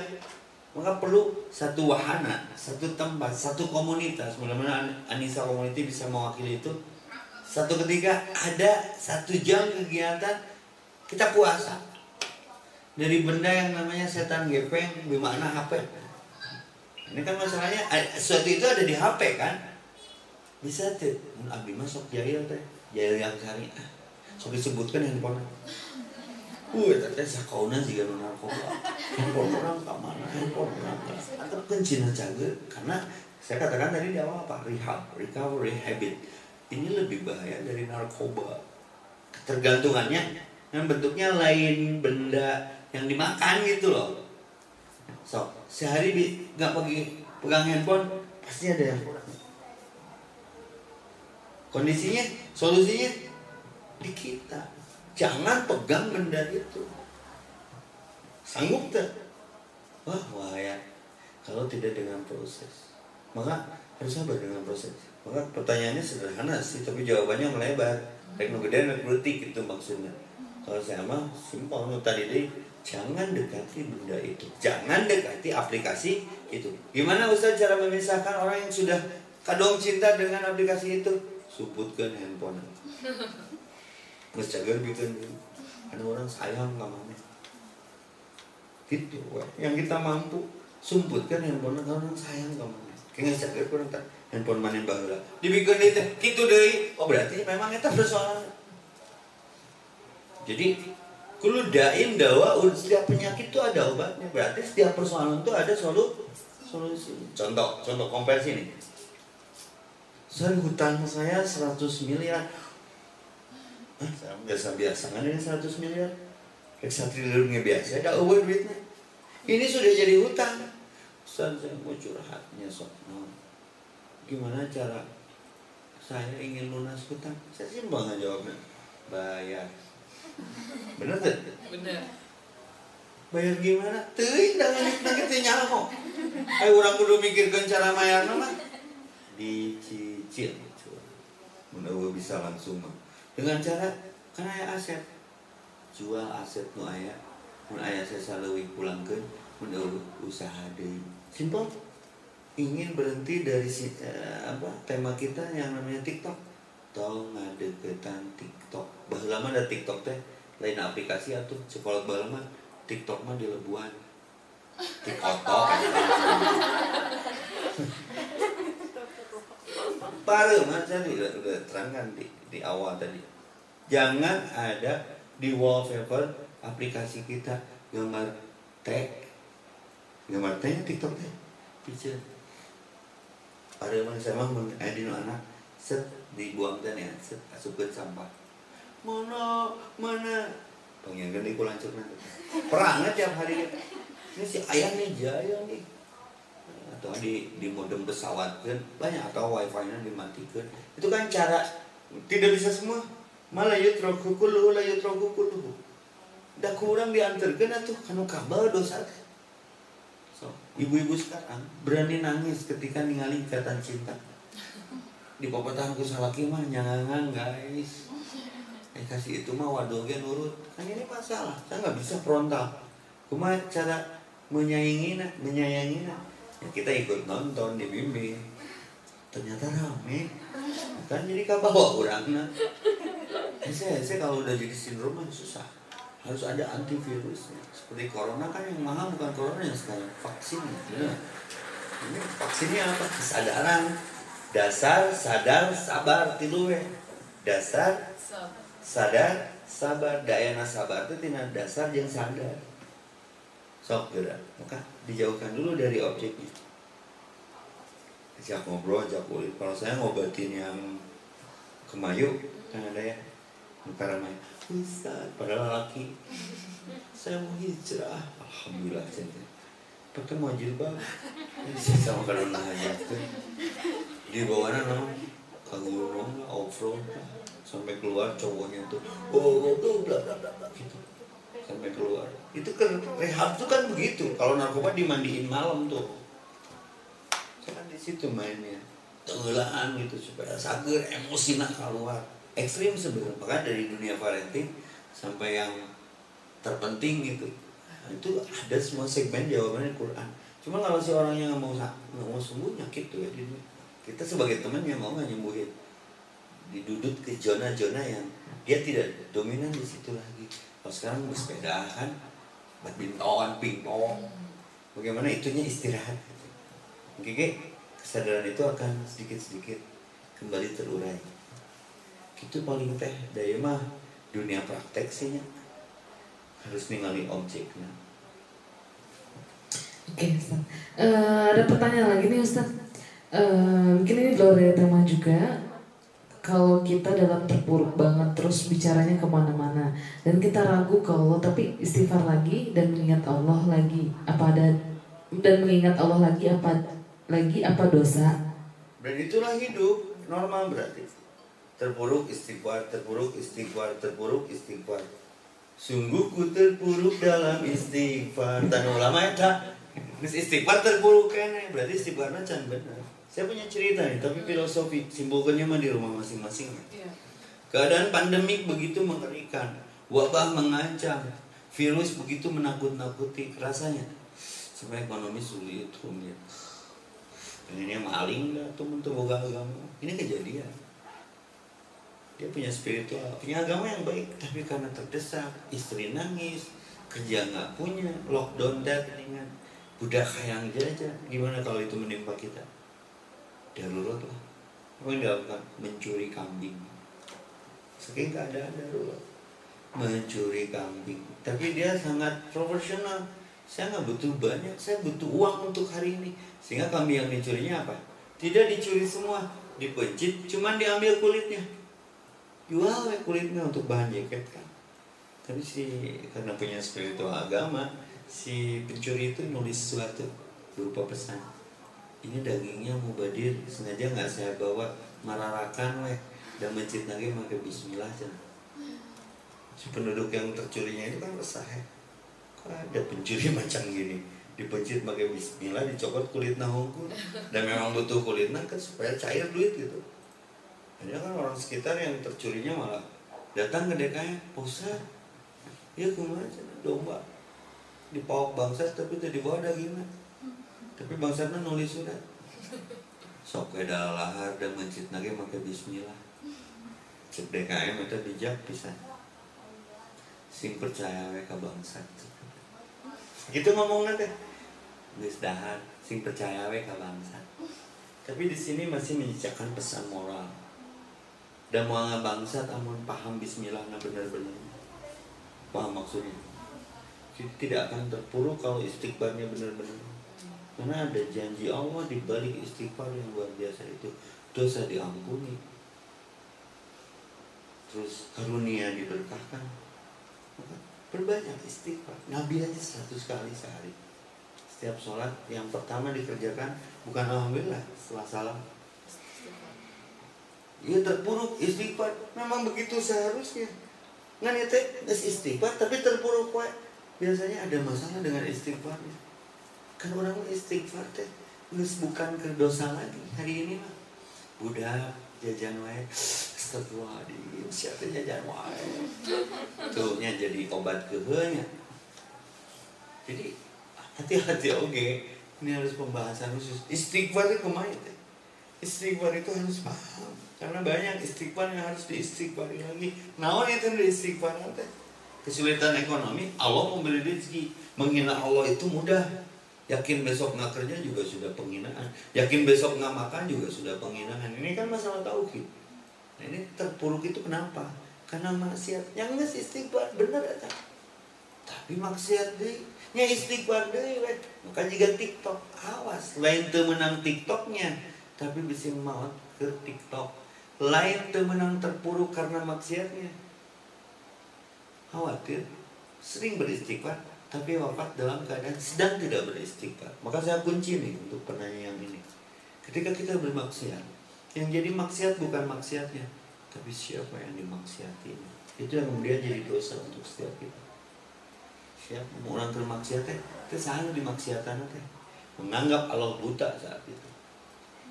Maka perlu satu wahana satu tempat satu komunitas. Mudah-mudahan Anissa Community bisa mewakili itu. Satu ketika ada satu jam kegiatan kita puasa dari benda yang namanya setan gepeng bermakna HP. Ini kan masalahnya eh, sesuatu itu ada di HP kan? Bisa tuh, abdi masuk jahil teh, jahil yang cari. Sok disebutkan handphone. Uh, teh sakauna juga narkoba. Handphone orang ke mana? Handphone orang Atau kan Cina jaga karena saya katakan tadi di awal apa? Rehab, recovery habit. Ini lebih bahaya dari narkoba. Tergantungannya yang bentuknya lain benda yang dimakan gitu loh so sehari nggak pergi pegang handphone pasti ada yang kurang kondisinya solusinya di kita jangan pegang benda itu sanggup tak wah wah ya kalau tidak dengan proses maka harus sabar dengan proses maka pertanyaannya sederhana sih tapi jawabannya melebar teknologi dan kritik itu maksudnya kalau saya mah simpel tadi deh Jangan dekati benda itu. Jangan dekati aplikasi itu. Gimana Ustaz cara memisahkan orang yang sudah kadong cinta dengan aplikasi itu? Suputkan handphone. Mas jaga bikin ada orang sayang sama Gitu, yang kita mampu sumputkan handphone orang sayang kamu. Kayaknya jaga kurang tak handphone mana bahula. Dibikin itu, gitu deh. Oh berarti memang itu persoalan. Jadi Kulu dain dawa setiap penyakit itu ada obatnya. Berarti setiap persoalan itu ada solu solusi. Contoh, contoh komparasi nih. Saya hutang saya 100 miliar. Hah, saya biasa-biasa kan ini 100 miliar. Kayak satu biasa, ada over duitnya. Ini sudah jadi hutang. Ustaz, saya mau curhatnya sok. Nah, gimana cara saya ingin lunas hutang? Saya simpel nggak jawabnya. Bayar bener tuh? Bener. bayar gimana? Tuh jangan nangis nyaho eh orang kudu mikirkan cara bayar nama dicicil Mudah bisa langsung mah. dengan cara kan aya aset. Jual aset nu aya. Mun aya saya leuwih pulangkeun mun usaha deui. Simple ingin berhenti dari si, eh, apa tema kita yang namanya TikTok. Tong ngadeketan TikTok baheula mah ada TikTok teh lain aplikasi atuh. Sekolah baheula mah TikTok mah di lebuan TikTok Baru mah tadi udah, udah terangkan di, di awal tadi. Jangan ada di wallpaper aplikasi kita gambar tag. Gambar tag TikTok teh. Picture ada yang saya mah mun aya dina anak set dibuang teh ya set asupkeun sampah mana? Mana pengen gede ku lancur nanti perangnya tiap hari. Ini si ayah nih jaya nih. Atau di di modem pesawat kan banyak. Atau wifi nya dimatikan. Itu kan cara tidak bisa semua. Malah yutroku kulluhu la yutroku kulluhu udah kurang diantarkan atuh kanu kabel dosa. So ibu-ibu sekarang berani nangis ketika ningali ikatan cinta. Di popetahanku salaki mah nyangangan guys eh kasih itu mah wadoge nurut kan ini masalah saya nggak bisa frontal. Cuma cara menyayangi menyayangi ya kita ikut nonton dibimbing. Ternyata rame. Kan jadi kabawa orang nah. Saya, saya kalau udah jadi sindrom susah. Harus ada antivirusnya. Seperti corona kan yang mahal bukan corona yang sekarang. Vaksin ya. ini vaksinnya apa? Kesadaran. Dasar sadar sabar tilu we dasar sadar sabar. Daya sabar itu tidak dasar yang sadar. Sok gerak maka dijauhkan dulu dari objeknya. Ajak ngobrol ajak kulit. Kalau saya ngobatin yang kemayu kan ada ya? Karena bisa padahal laki. Saya mau hijrah. Alhamdulillah saya pakai mau jilbab sama kalau nah aja di bawah nama kagumung off road sampai keluar cowoknya tuh oh bla bla bla gitu. Sampai keluar. Itu kan rehab tuh kan begitu. Kalau narkoba dimandiin malam tuh. Kan di situ mainnya. Tenggelaan gitu supaya sager emosi nak keluar. Ekstrim sebenarnya. Bahkan dari dunia parenting sampai yang terpenting gitu. Nah, itu ada semua segmen jawabannya Quran. Cuma kalau si orangnya nggak mau nggak mau sembuh nyakit tuh ya kita sebagai teman yang mau nggak nyembuhin didudut ke zona-zona yang dia tidak dominan di situ lagi. Kalau sekarang bersepeda kan badminton pingpong bagaimana itunya istirahat? Oke kesadaran itu akan sedikit-sedikit kembali terurai. Itu paling teh daya mah dunia praktek sih harus ningali objeknya. Oke Ustaz. Uh, ada pertanyaan lagi nih Ustaz. Uh, mungkin ini luar dari tema juga kalau kita dalam terpuruk banget terus bicaranya ke mana-mana. Dan kita ragu ke Allah tapi istighfar lagi dan mengingat Allah lagi apa ada dan mengingat Allah lagi apa lagi apa dosa. Dan itulah hidup normal berarti. Terpuruk istighfar terpuruk istighfar terpuruk istighfar. Sungguh ku terpuruk dalam istighfar. Dan ulama ya istighfar terpuruk kan berarti istighfarnya can benar saya punya cerita nih tapi filosofi simpulkannya mah di rumah masing-masing ya. keadaan pandemik begitu mengerikan wabah mengancam virus begitu menakut-nakuti rasanya sampai ekonomi sulit rumit. Ini maling lah teman-teman agama. Ini kejadian. Dia punya spiritual punya agama yang baik tapi karena terdesak istri nangis kerja nggak punya lockdown dengan budak yang jajan gimana kalau itu menimpa kita darurat lah. Apa yang dilakukan mencuri kambing. Saking keadaan darurat mencuri kambing. Tapi dia sangat profesional. Saya nggak butuh banyak saya butuh uang untuk hari ini. Sehingga kambing yang dicurinya apa? Tidak dicuri semua. Dipencit cuman diambil kulitnya. Jual we kulitnya untuk bahan jaket kan tapi si karena punya spiritual agama si pencuri itu nulis sesuatu berupa pesan ini dagingnya mubadir. Sengaja nggak saya bawa? Mararakan weh. Dan mencit lagi pakai bismillah Cen. si penduduk yang tercurinya itu kan resah ya. Kok ada pencuri macam gini? Dipencit pakai bismillah dicopot kulit nahungku. Dan memang butuh kulit nah kan supaya cair duit gitu. Hanya kan orang sekitar yang tercurinya malah datang ke DKI pusat ya kumaha domba. Dipawak bangsat tapi tidak dibawa dagingnya tapi bangsatnya nulis surat sok beda lahar dan mencit lagi pakai bismillah. Cek DKM itu bijak bisa sing percaya we ka bangsat gitu ngomongnya teh. Geus dahar sing percaya we ka bangsat tapi di sini masih menyisakan pesan moral. Dan mau bangsat amun paham bismillah nah benar-benar paham maksudnya? Tidak akan terpuruk kalau istighfarnya benar-benar karena ada janji Allah di balik istighfar yang luar biasa itu. Dosa diampuni. Terus karunia diberkahkan. Perbanyak istighfar. Nabi aja 100 kali sehari. Setiap sholat yang pertama dikerjakan bukan alhamdulillah setelah salam. Iya terpuruk istighfar. Memang begitu seharusnya. Ngan ya istighfar tapi terpuruk wae biasanya ada masalah dengan istighfarnya kan orang istighfar teh geus bukan ke dosa lagi. Hari ini mah budak jajan wae. Astagfirullahaladzim siapa jajan wae. Tuh nya jadi obat keheunya jadi hati-hati oke ini harus pembahasan khusus. Istighfar itu ke mana teh? Istighfar itu harus paham. Karena banyak istighfar yang harus diistighfari lagi. Naon itu diistighfar teh? Kesulitan ekonomi Allah memberi rezeki. Menghina Allah itu mudah yakin besok nggak kerja juga sudah penghinaan. Yakin besok nggak makan juga sudah penghinaan. Ini kan masalah tauhid. Nah, ini terpuruk itu kenapa? Karena maksiat. Yang nggak istighfar bener aja. Tapi maksiat deh nya istighfar deh maka juga TikTok. Awas lain tuh menang TikToknya tapi bisa maut ke TikTok. Lain tuh menang terpuruk karena maksiatnya. Khawatir. Sering beristighfar tapi wafat dalam keadaan sedang tidak beristighfar. Maka saya kunci nih untuk penanya yang ini. Ketika kita bermaksiat yang jadi maksiat bukan maksiatnya tapi siapa yang dimaksiatinya itu yang kemudian jadi dosa untuk setiap kita. Siapa? Orang bermaksiat itu selalu dimaksiatan teh. Menganggap Allah buta saat itu.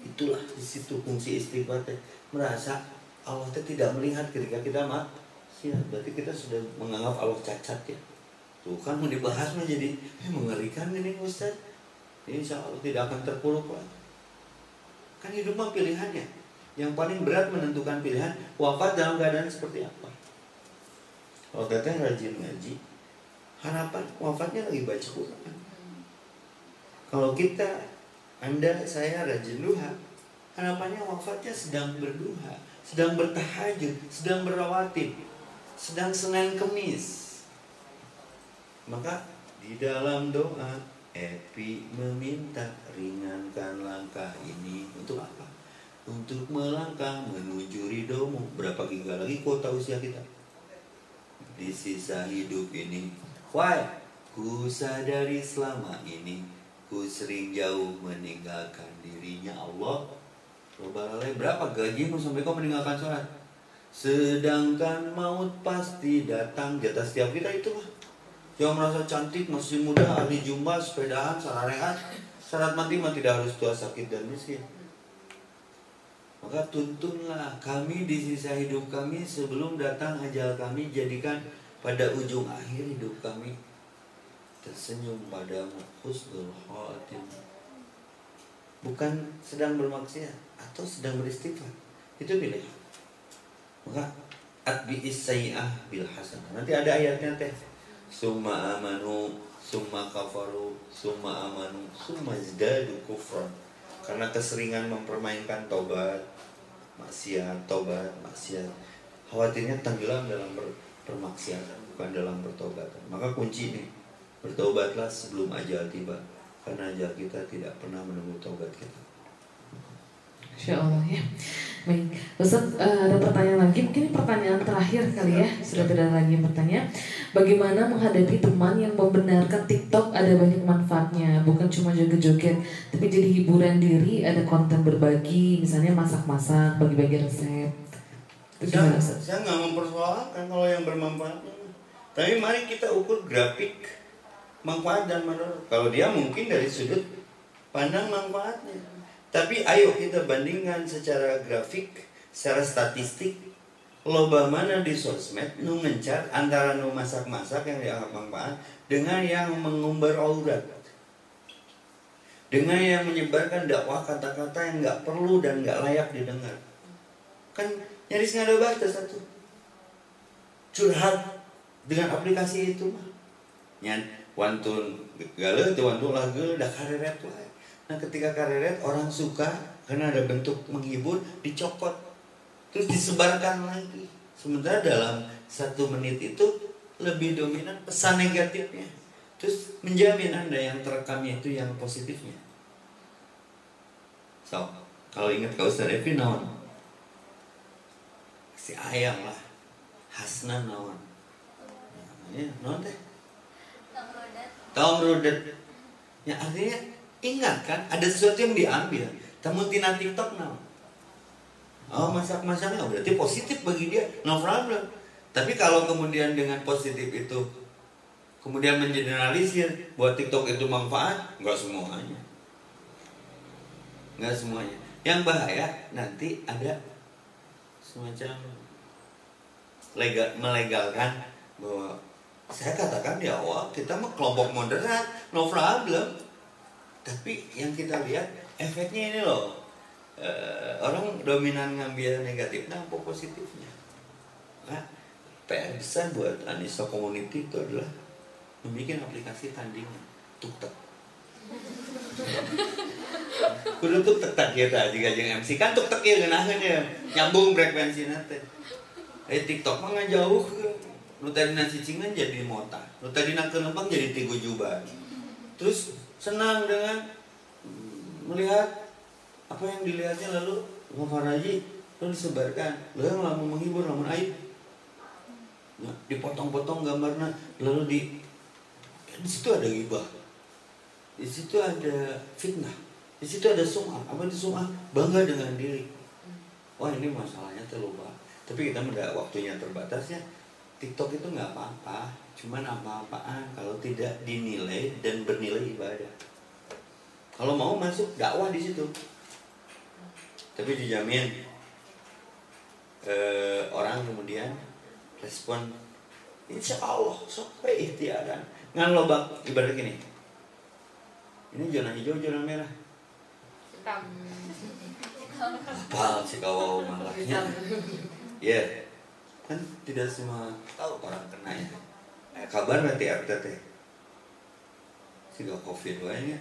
Itulah di situ fungsi istighfar teh. Merasa Allah tidak melihat ketika kita maksiat. Berarti kita sudah menganggap Allah cacat ya tuh kan mau dibahas menjadi eh, mengerikan ini Ustaz insya Allah tidak akan terpuruk lah kan hidup mah pilihannya. Yang paling berat menentukan pilihan wafat dalam keadaan seperti apa. Kalau teteh rajin ngaji harapan wafatnya lagi baca Quran. Kalau kita anda saya rajin duha harapannya wafatnya sedang berduha sedang bertahajud sedang berawatib sedang senin kemis maka di dalam doa Epi meminta ringankan langkah ini untuk apa? Untuk melangkah menuju ridomu Berapa giga lagi kuota usia kita? Di sisa hidup ini Why? Ku sadari selama ini Ku sering jauh meninggalkan dirinya Allah berapa gajimu sampai kau meninggalkan sholat? Sedangkan maut pasti datang Jatah setiap kita itu yang merasa cantik, masih muda, ahli jumlah, sepedaan, sararehan Syarat mati mah tidak harus tua, sakit, dan miskin. Maka tuntunlah kami di sisa hidup kami Sebelum datang ajal kami Jadikan pada ujung akhir hidup kami Tersenyum padamu Husnul khatim. Bukan sedang bermaksiat Atau sedang beristighfar. Itu pilihan Maka Atbi'is sayi'ah bil hasanah. Nanti ada ayatnya teh summa amanu summa kafaru summa amanu summa zdadu kufran karena keseringan mempermainkan tobat maksiat tobat maksiat khawatirnya tenggelam dalam ber, permaksiatan, bukan dalam pertobatan. Maka kunci nih, bertobatlah sebelum ajal tiba, karena ajal kita tidak pernah menunggu tobat kita. Insya Allah ya. Baik, Ustaz eh, ada pertanyaan lagi. Mungkin ini pertanyaan terakhir kali ya. Sudah tidak ada lagi yang bertanya. Bagaimana menghadapi teman yang membenarkan TikTok ada banyak manfaatnya, bukan cuma joget-joget, tapi jadi hiburan diri, ada konten berbagi, misalnya masak-masak, bagi-bagi resep. Itu Saya, gimana Ustaz? saya nggak mempersoalkan kalau yang bermanfaat. Tapi mari kita ukur grafik manfaat dan menurut. Kalau dia mungkin dari sudut pandang manfaatnya. Tapi ayo kita bandingkan secara grafik, secara statistik, loba mana di sosmed nu ngencar antara nu masak-masak yang dianggap manfaat dengan yang mengumbar aurat. Dengan yang menyebarkan dakwah kata-kata yang nggak perlu dan nggak layak didengar. Kan nyaris nggak ada batas satu. Curhat dengan aplikasi itu mah. Nyan wantun gale tuh wantun gale dah kareret wae. Nah ketika kareret orang suka karena ada bentuk menghibur dicopot terus disebarkan lagi. Sementara dalam satu menit itu lebih dominan pesan negatifnya. Terus menjamin anda yang terekamnya itu yang positifnya. So, kalau ingat kau Ustaz Evi naon? Si ayam lah. Hasna naon? Ya, naon teh? Tahu rudet. Ya artinya ingat kan ada sesuatu yang diambil. Tamu tina TikTok naon? Oh masak-masaknya oh, berarti positif bagi dia, no problem. Tapi kalau kemudian dengan positif itu kemudian mengeneralisir buat TikTok itu manfaat, nggak semuanya, nggak semuanya. Yang bahaya nanti ada semacam legal, melegalkan bahwa saya katakan di awal kita kelompok moderat, no problem. Tapi yang kita lihat efeknya ini loh. Eh, orang dominan ngambil negatif nah positifnya. Nah, PR besar buat Anissa Community itu adalah membuat aplikasi tandingan tuktek. Kudu tuktek tak kita jika jeung MC kan tuktek ya geunaheun ya nyambung frekuensi nanti. Eh TikTok mah nggak jauh lu tadi nasi cingan jadi mota lu tadi nak jadi tigu jubah terus senang dengan melihat apa yang dilihatnya lalu Mufaraji lalu disebarkan. Lalu yang lama menghibur namun aib. Nah, dipotong-potong gambarnya lalu di di situ ada gibah di situ ada fitnah. Di situ ada sum'ah. Apa itu sum'ah? Bangga dengan diri. Wah ini masalahnya terlalu tapi kita mudah waktunya terbatasnya TikTok itu nggak apa-apa cuman apa-apaan kalau tidak dinilai dan bernilai ibadah. Kalau mau masuk dakwah di situ. Tapi dijamin eh, orang kemudian respon insya Allah sok ikhtiaran ngan lobak ibarat gini. Ini zona hijau zona merah. Hitam. apa sih kau malahnya? Ya kan tidak semua tahu orang kena ya eh, kabar nanti RTT tiga covid banyak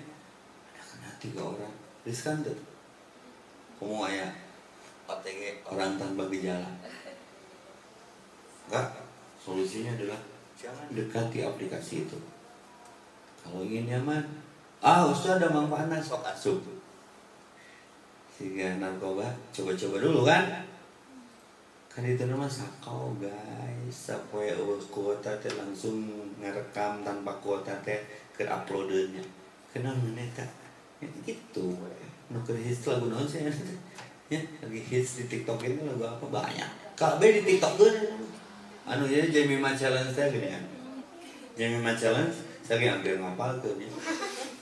ada kena tiga orang. Riskan tuh kamu ayah OTG orang tanpa gejala. Enggak solusinya adalah jangan dekati aplikasi itu. Kalau ingin nyaman ah ustaz ada manfaatnya sok asup. Sehingga narkoba coba-coba dulu kan kan itu nama sakau guys. Sampai eueuh kuota teh langsung ngerekam tanpa kuota teh ke uploadannya kenal mana tak ya, gitu nuker hits lagu naon sih ya? Lagi hits di tiktok ini lagu apa? Banyak. Kalau di tiktok tuh anu jadi Jemima challenge teh gini kan Jemima challenge saya ambil ngapal ke nih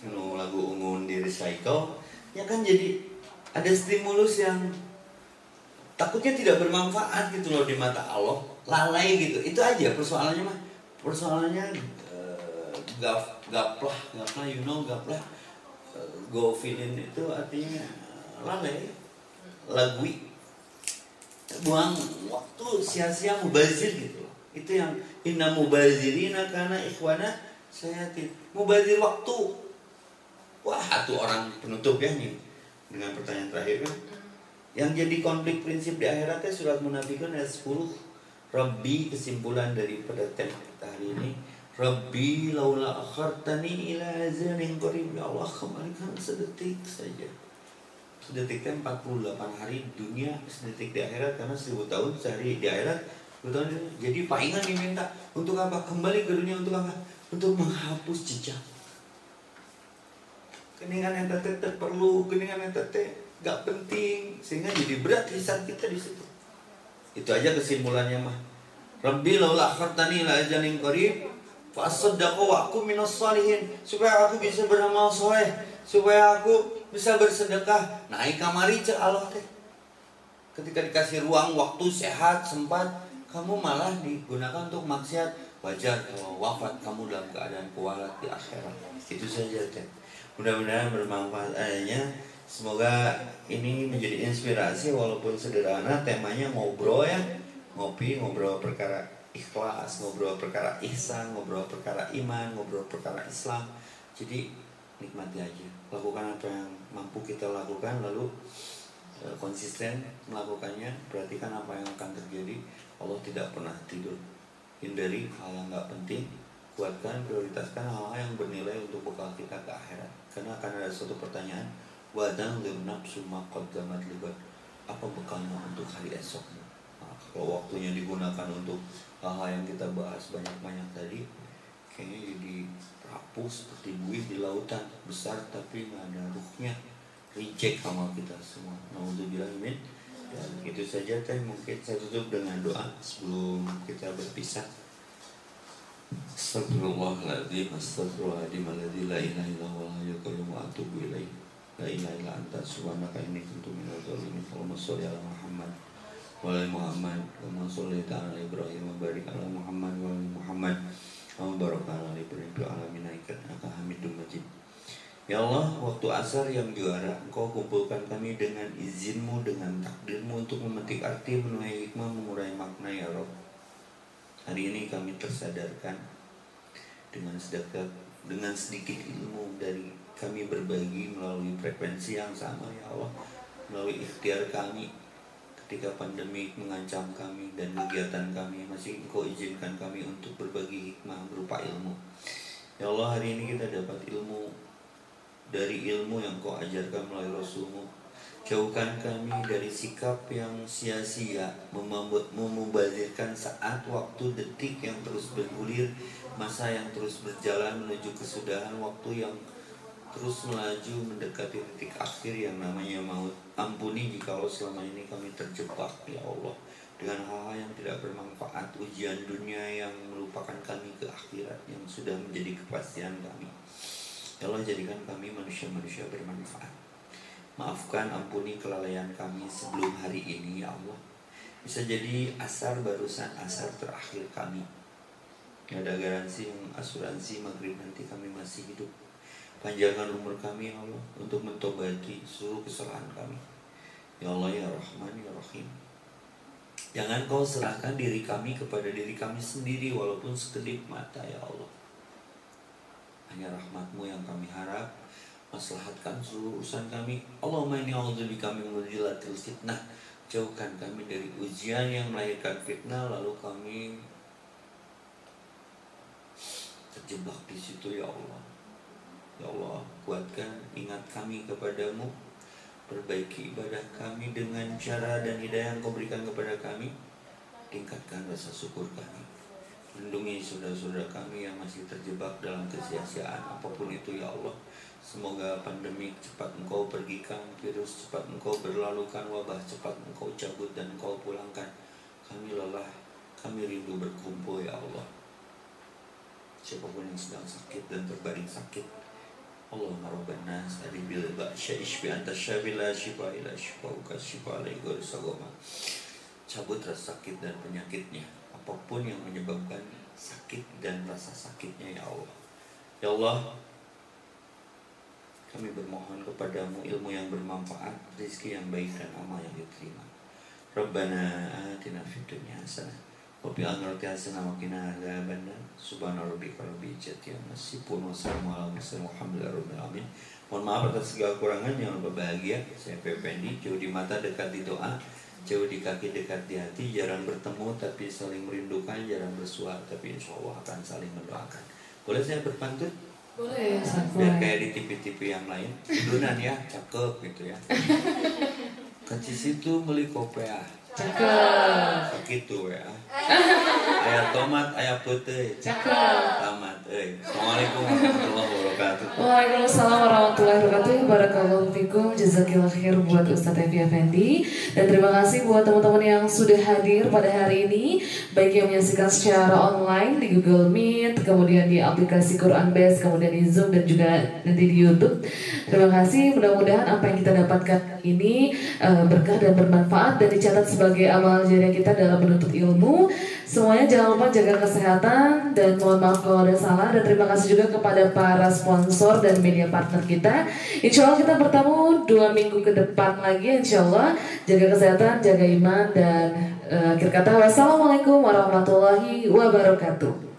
anu lagu ungun di recycle ya kan jadi ada stimulus yang takutnya tidak bermanfaat gitu loh di mata Allah. Lalai gitu. Itu aja persoalannya mah persoalannya uh, gaf gaplah gaplah you know gaplah. Uh, go feedin itu artinya lalai. Lagui. Buang waktu sia-sia mubazir gitu loh. Itu yang inna mubazirina karena ikhwana saya mubazir waktu. Wah satu orang penutup ya nih dengan pertanyaan terakhir kan yang jadi konflik prinsip di akhiratnya surat munafikun ayat 10 Rabbi kesimpulan daripada tema kita hari ini. Rabbi laula akhartani ila ajalin qarib. Ya Allah kembalikan sedetik saja. Sedetik kan 48 hari dunia sedetik di akhirat karena 1000 tahun sehari di akhirat 1000 tahun jadi palingan diminta. Untuk apa? Kembali ke dunia untuk apa? Untuk menghapus jejak keningan yang teteh perlu keningan yang teteh gak penting sehingga jadi berat hisab kita di situ itu aja kesimpulannya mah Rabbi laula akhartani ila ajalin qarib Fasaddaqu wa aku minas salihin supaya aku bisa beramal soleh, supaya aku bisa bersedekah. Naik kamari cek Allah teh. Ketika dikasih ruang waktu sehat sempat, kamu malah digunakan untuk maksiat. Wajar kalau wafat kamu dalam keadaan kualat di akhirat. Itu saja teh. Mudah-mudahan bermanfaat adanya. Semoga ini menjadi inspirasi walaupun sederhana temanya ngobrol ya ngopi ngobrol perkara ikhlas, ngobrol perkara ihsan, ngobrol perkara iman, ngobrol perkara Islam. Jadi nikmati aja. Lakukan apa yang mampu kita lakukan lalu e, konsisten melakukannya. Perhatikan apa yang akan terjadi. Allah tidak pernah tidur. Hindari hal yang nggak penting. Kuatkan, prioritaskan hal-hal yang bernilai untuk bekal kita ke akhirat. Karena akan ada suatu pertanyaan. Wadan nafsu maqaddamat libat. Apa bekalnya untuk hari esok? Nah, kalau waktunya digunakan untuk hal-hal yang kita bahas banyak-banyak tadi kayaknya jadi rapuh seperti buih di lautan besar tapi nggak ada ruhnya reject sama kita semua Nauzubillahimin dan itu saja teh mungkin saya tutup dengan doa sebelum kita berpisah Astagfirullahaladzim Astagfirullahaladzim Alladzi la ilaha illallah ya qayyum wa atubu ilaih. La ilaha illa anta subhanaka inni kuntu minal zalimin. Allahumma sholli ala Muhammad wa ala Muhammad. Wa shallaita ala Ibrahim wa barik ala Muhammad wa ala Muhammad. Wa barik ala Ibrahim wa ala innaka Hamidum Majid. Ya Allah, waktu asar yang juara, Engkau kumpulkan kami dengan izinmu, dengan takdirmu untuk memetik arti, menuai hikmah, mengurai makna ya Rob. Hari ini kami tersadarkan dengan sedekah, dengan sedikit ilmu dari kami berbagi melalui frekuensi yang sama ya Allah, melalui ikhtiar kami ketika pandemi mengancam kami dan kegiatan kami masih Engkau izinkan kami untuk berbagi hikmah berupa ilmu. Ya Allah, hari ini kita dapat ilmu dari ilmu yang kau ajarkan melalui Rasulmu Jauhkan kami dari sikap yang sia-sia Memubazirkan saat, waktu, detik yang terus bergulir Masa yang terus berjalan menuju kesudahan Waktu yang terus melaju mendekati titik akhir yang namanya maut. Ampuni jika selama ini kami terjebak ya Allah Dengan hal-hal yang tidak bermanfaat. Ujian dunia yang melupakan kami ke akhirat Yang sudah menjadi kepastian kami. Ya Allah jadikan kami manusia-manusia bermanfaat Maafkan ampuni kelalaian kami sebelum hari ini ya Allah. Bisa jadi asar barusan asar terakhir kami. Gak ada garansi asuransi maghrib nanti kami masih hidup. Panjangkan umur kami ya Allah Untuk mentobati seluruh kesalahan kami. Ya Allah ya Rahman ya Rahim. Jangan kau serahkan diri kami kepada diri kami sendiri Walaupun sekedip mata ya Allah. Hanya rahmatmu yang kami harap Maslahatkan seluruh urusan kami. Allahumma inni a'udzubika min mudilatil fitnah. Jauhkan kami dari ujian yang melahirkan fitnah Lalu kami terjebak di situ ya Allah. Ya Allah kuatkan ingat kami kepadamu. Perbaiki ibadah kami dengan cara dan hidayah yang kau berikan kepada kami. Tingkatkan rasa syukur kami. Lindungi saudara-saudara kami yang masih terjebak dalam kesia-siaan apa pun itu ya Allah. Semoga pandemi cepat engkau pergikan, virus cepat engkau berlalukan, wabah cepat engkau cabut dan engkau pulangkan. Kami lelah, kami rindu berkumpul ya Allah. Siapa pun yang sedang sakit dan terbaring sakit, Allahumma rabban nas bil ba'sya ishbi anta syafi la shifa ila shifauka shifa alaihi Cabut rasa sakit dan penyakitnya apa pun yang menyebabkan sakit dan rasa sakitnya ya Allah. Ya Allah, kami bermohon kepadamu ilmu yang bermanfaat, rezeki yang baik dan amal yang diterima. Rabbana atina fid dunya hasanah wa fil akhirati hasanah wa qina adzabannar. Subhana rabbika rabbil izzati amma yasifun wa salamun ala mursalin walhamdulillahi rabbil. Mohon maaf atas segala kurangan yang berbahagia. Saya Pependi, jauh di mata dekat di doa. jauh di kaki dekat di hati jarang bertemu tapi saling merindukan jarang bersuara tapi insya Allah akan saling mendoakan boleh saya berpantun Boleh. Ya, biar kayak di TV-TV yang lain. Turunan ya cakep gitu ya. Ke situ beli kopea Cakep. gitu ya ayah tomat ayah putih. Cakep. tamat eh assalamualaikum warahmatullahi wabarakatuh. Waalaikumsalam warahmatullahi wabarakatuh. Barakallahu fikum. Jazakillah khair buat Ustadz Evi Effendi. Dan terima kasih buat teman-teman yang sudah hadir pada hari ini. Baik yang menyaksikan secara online di Google Meet Kemudian di aplikasi Quran Base Kemudian di Zoom dan juga nanti di Youtube. Terima kasih. Mudah-mudahan apa yang kita dapatkan ini eh, berkah dan bermanfaat. Dan dicatat sebagai amal jariah kita dalam menuntut ilmu Semuanya jangan lupa jaga kesehatan dan mohon maaf kalau ada salah dan terima kasih juga kepada para sponsor dan media partner kita. Insya Allah kita bertemu dua minggu ke depan lagi Insya Allah jaga kesehatan, jaga iman dan eh, akhir kata wassalamualaikum warahmatullahi wabarakatuh.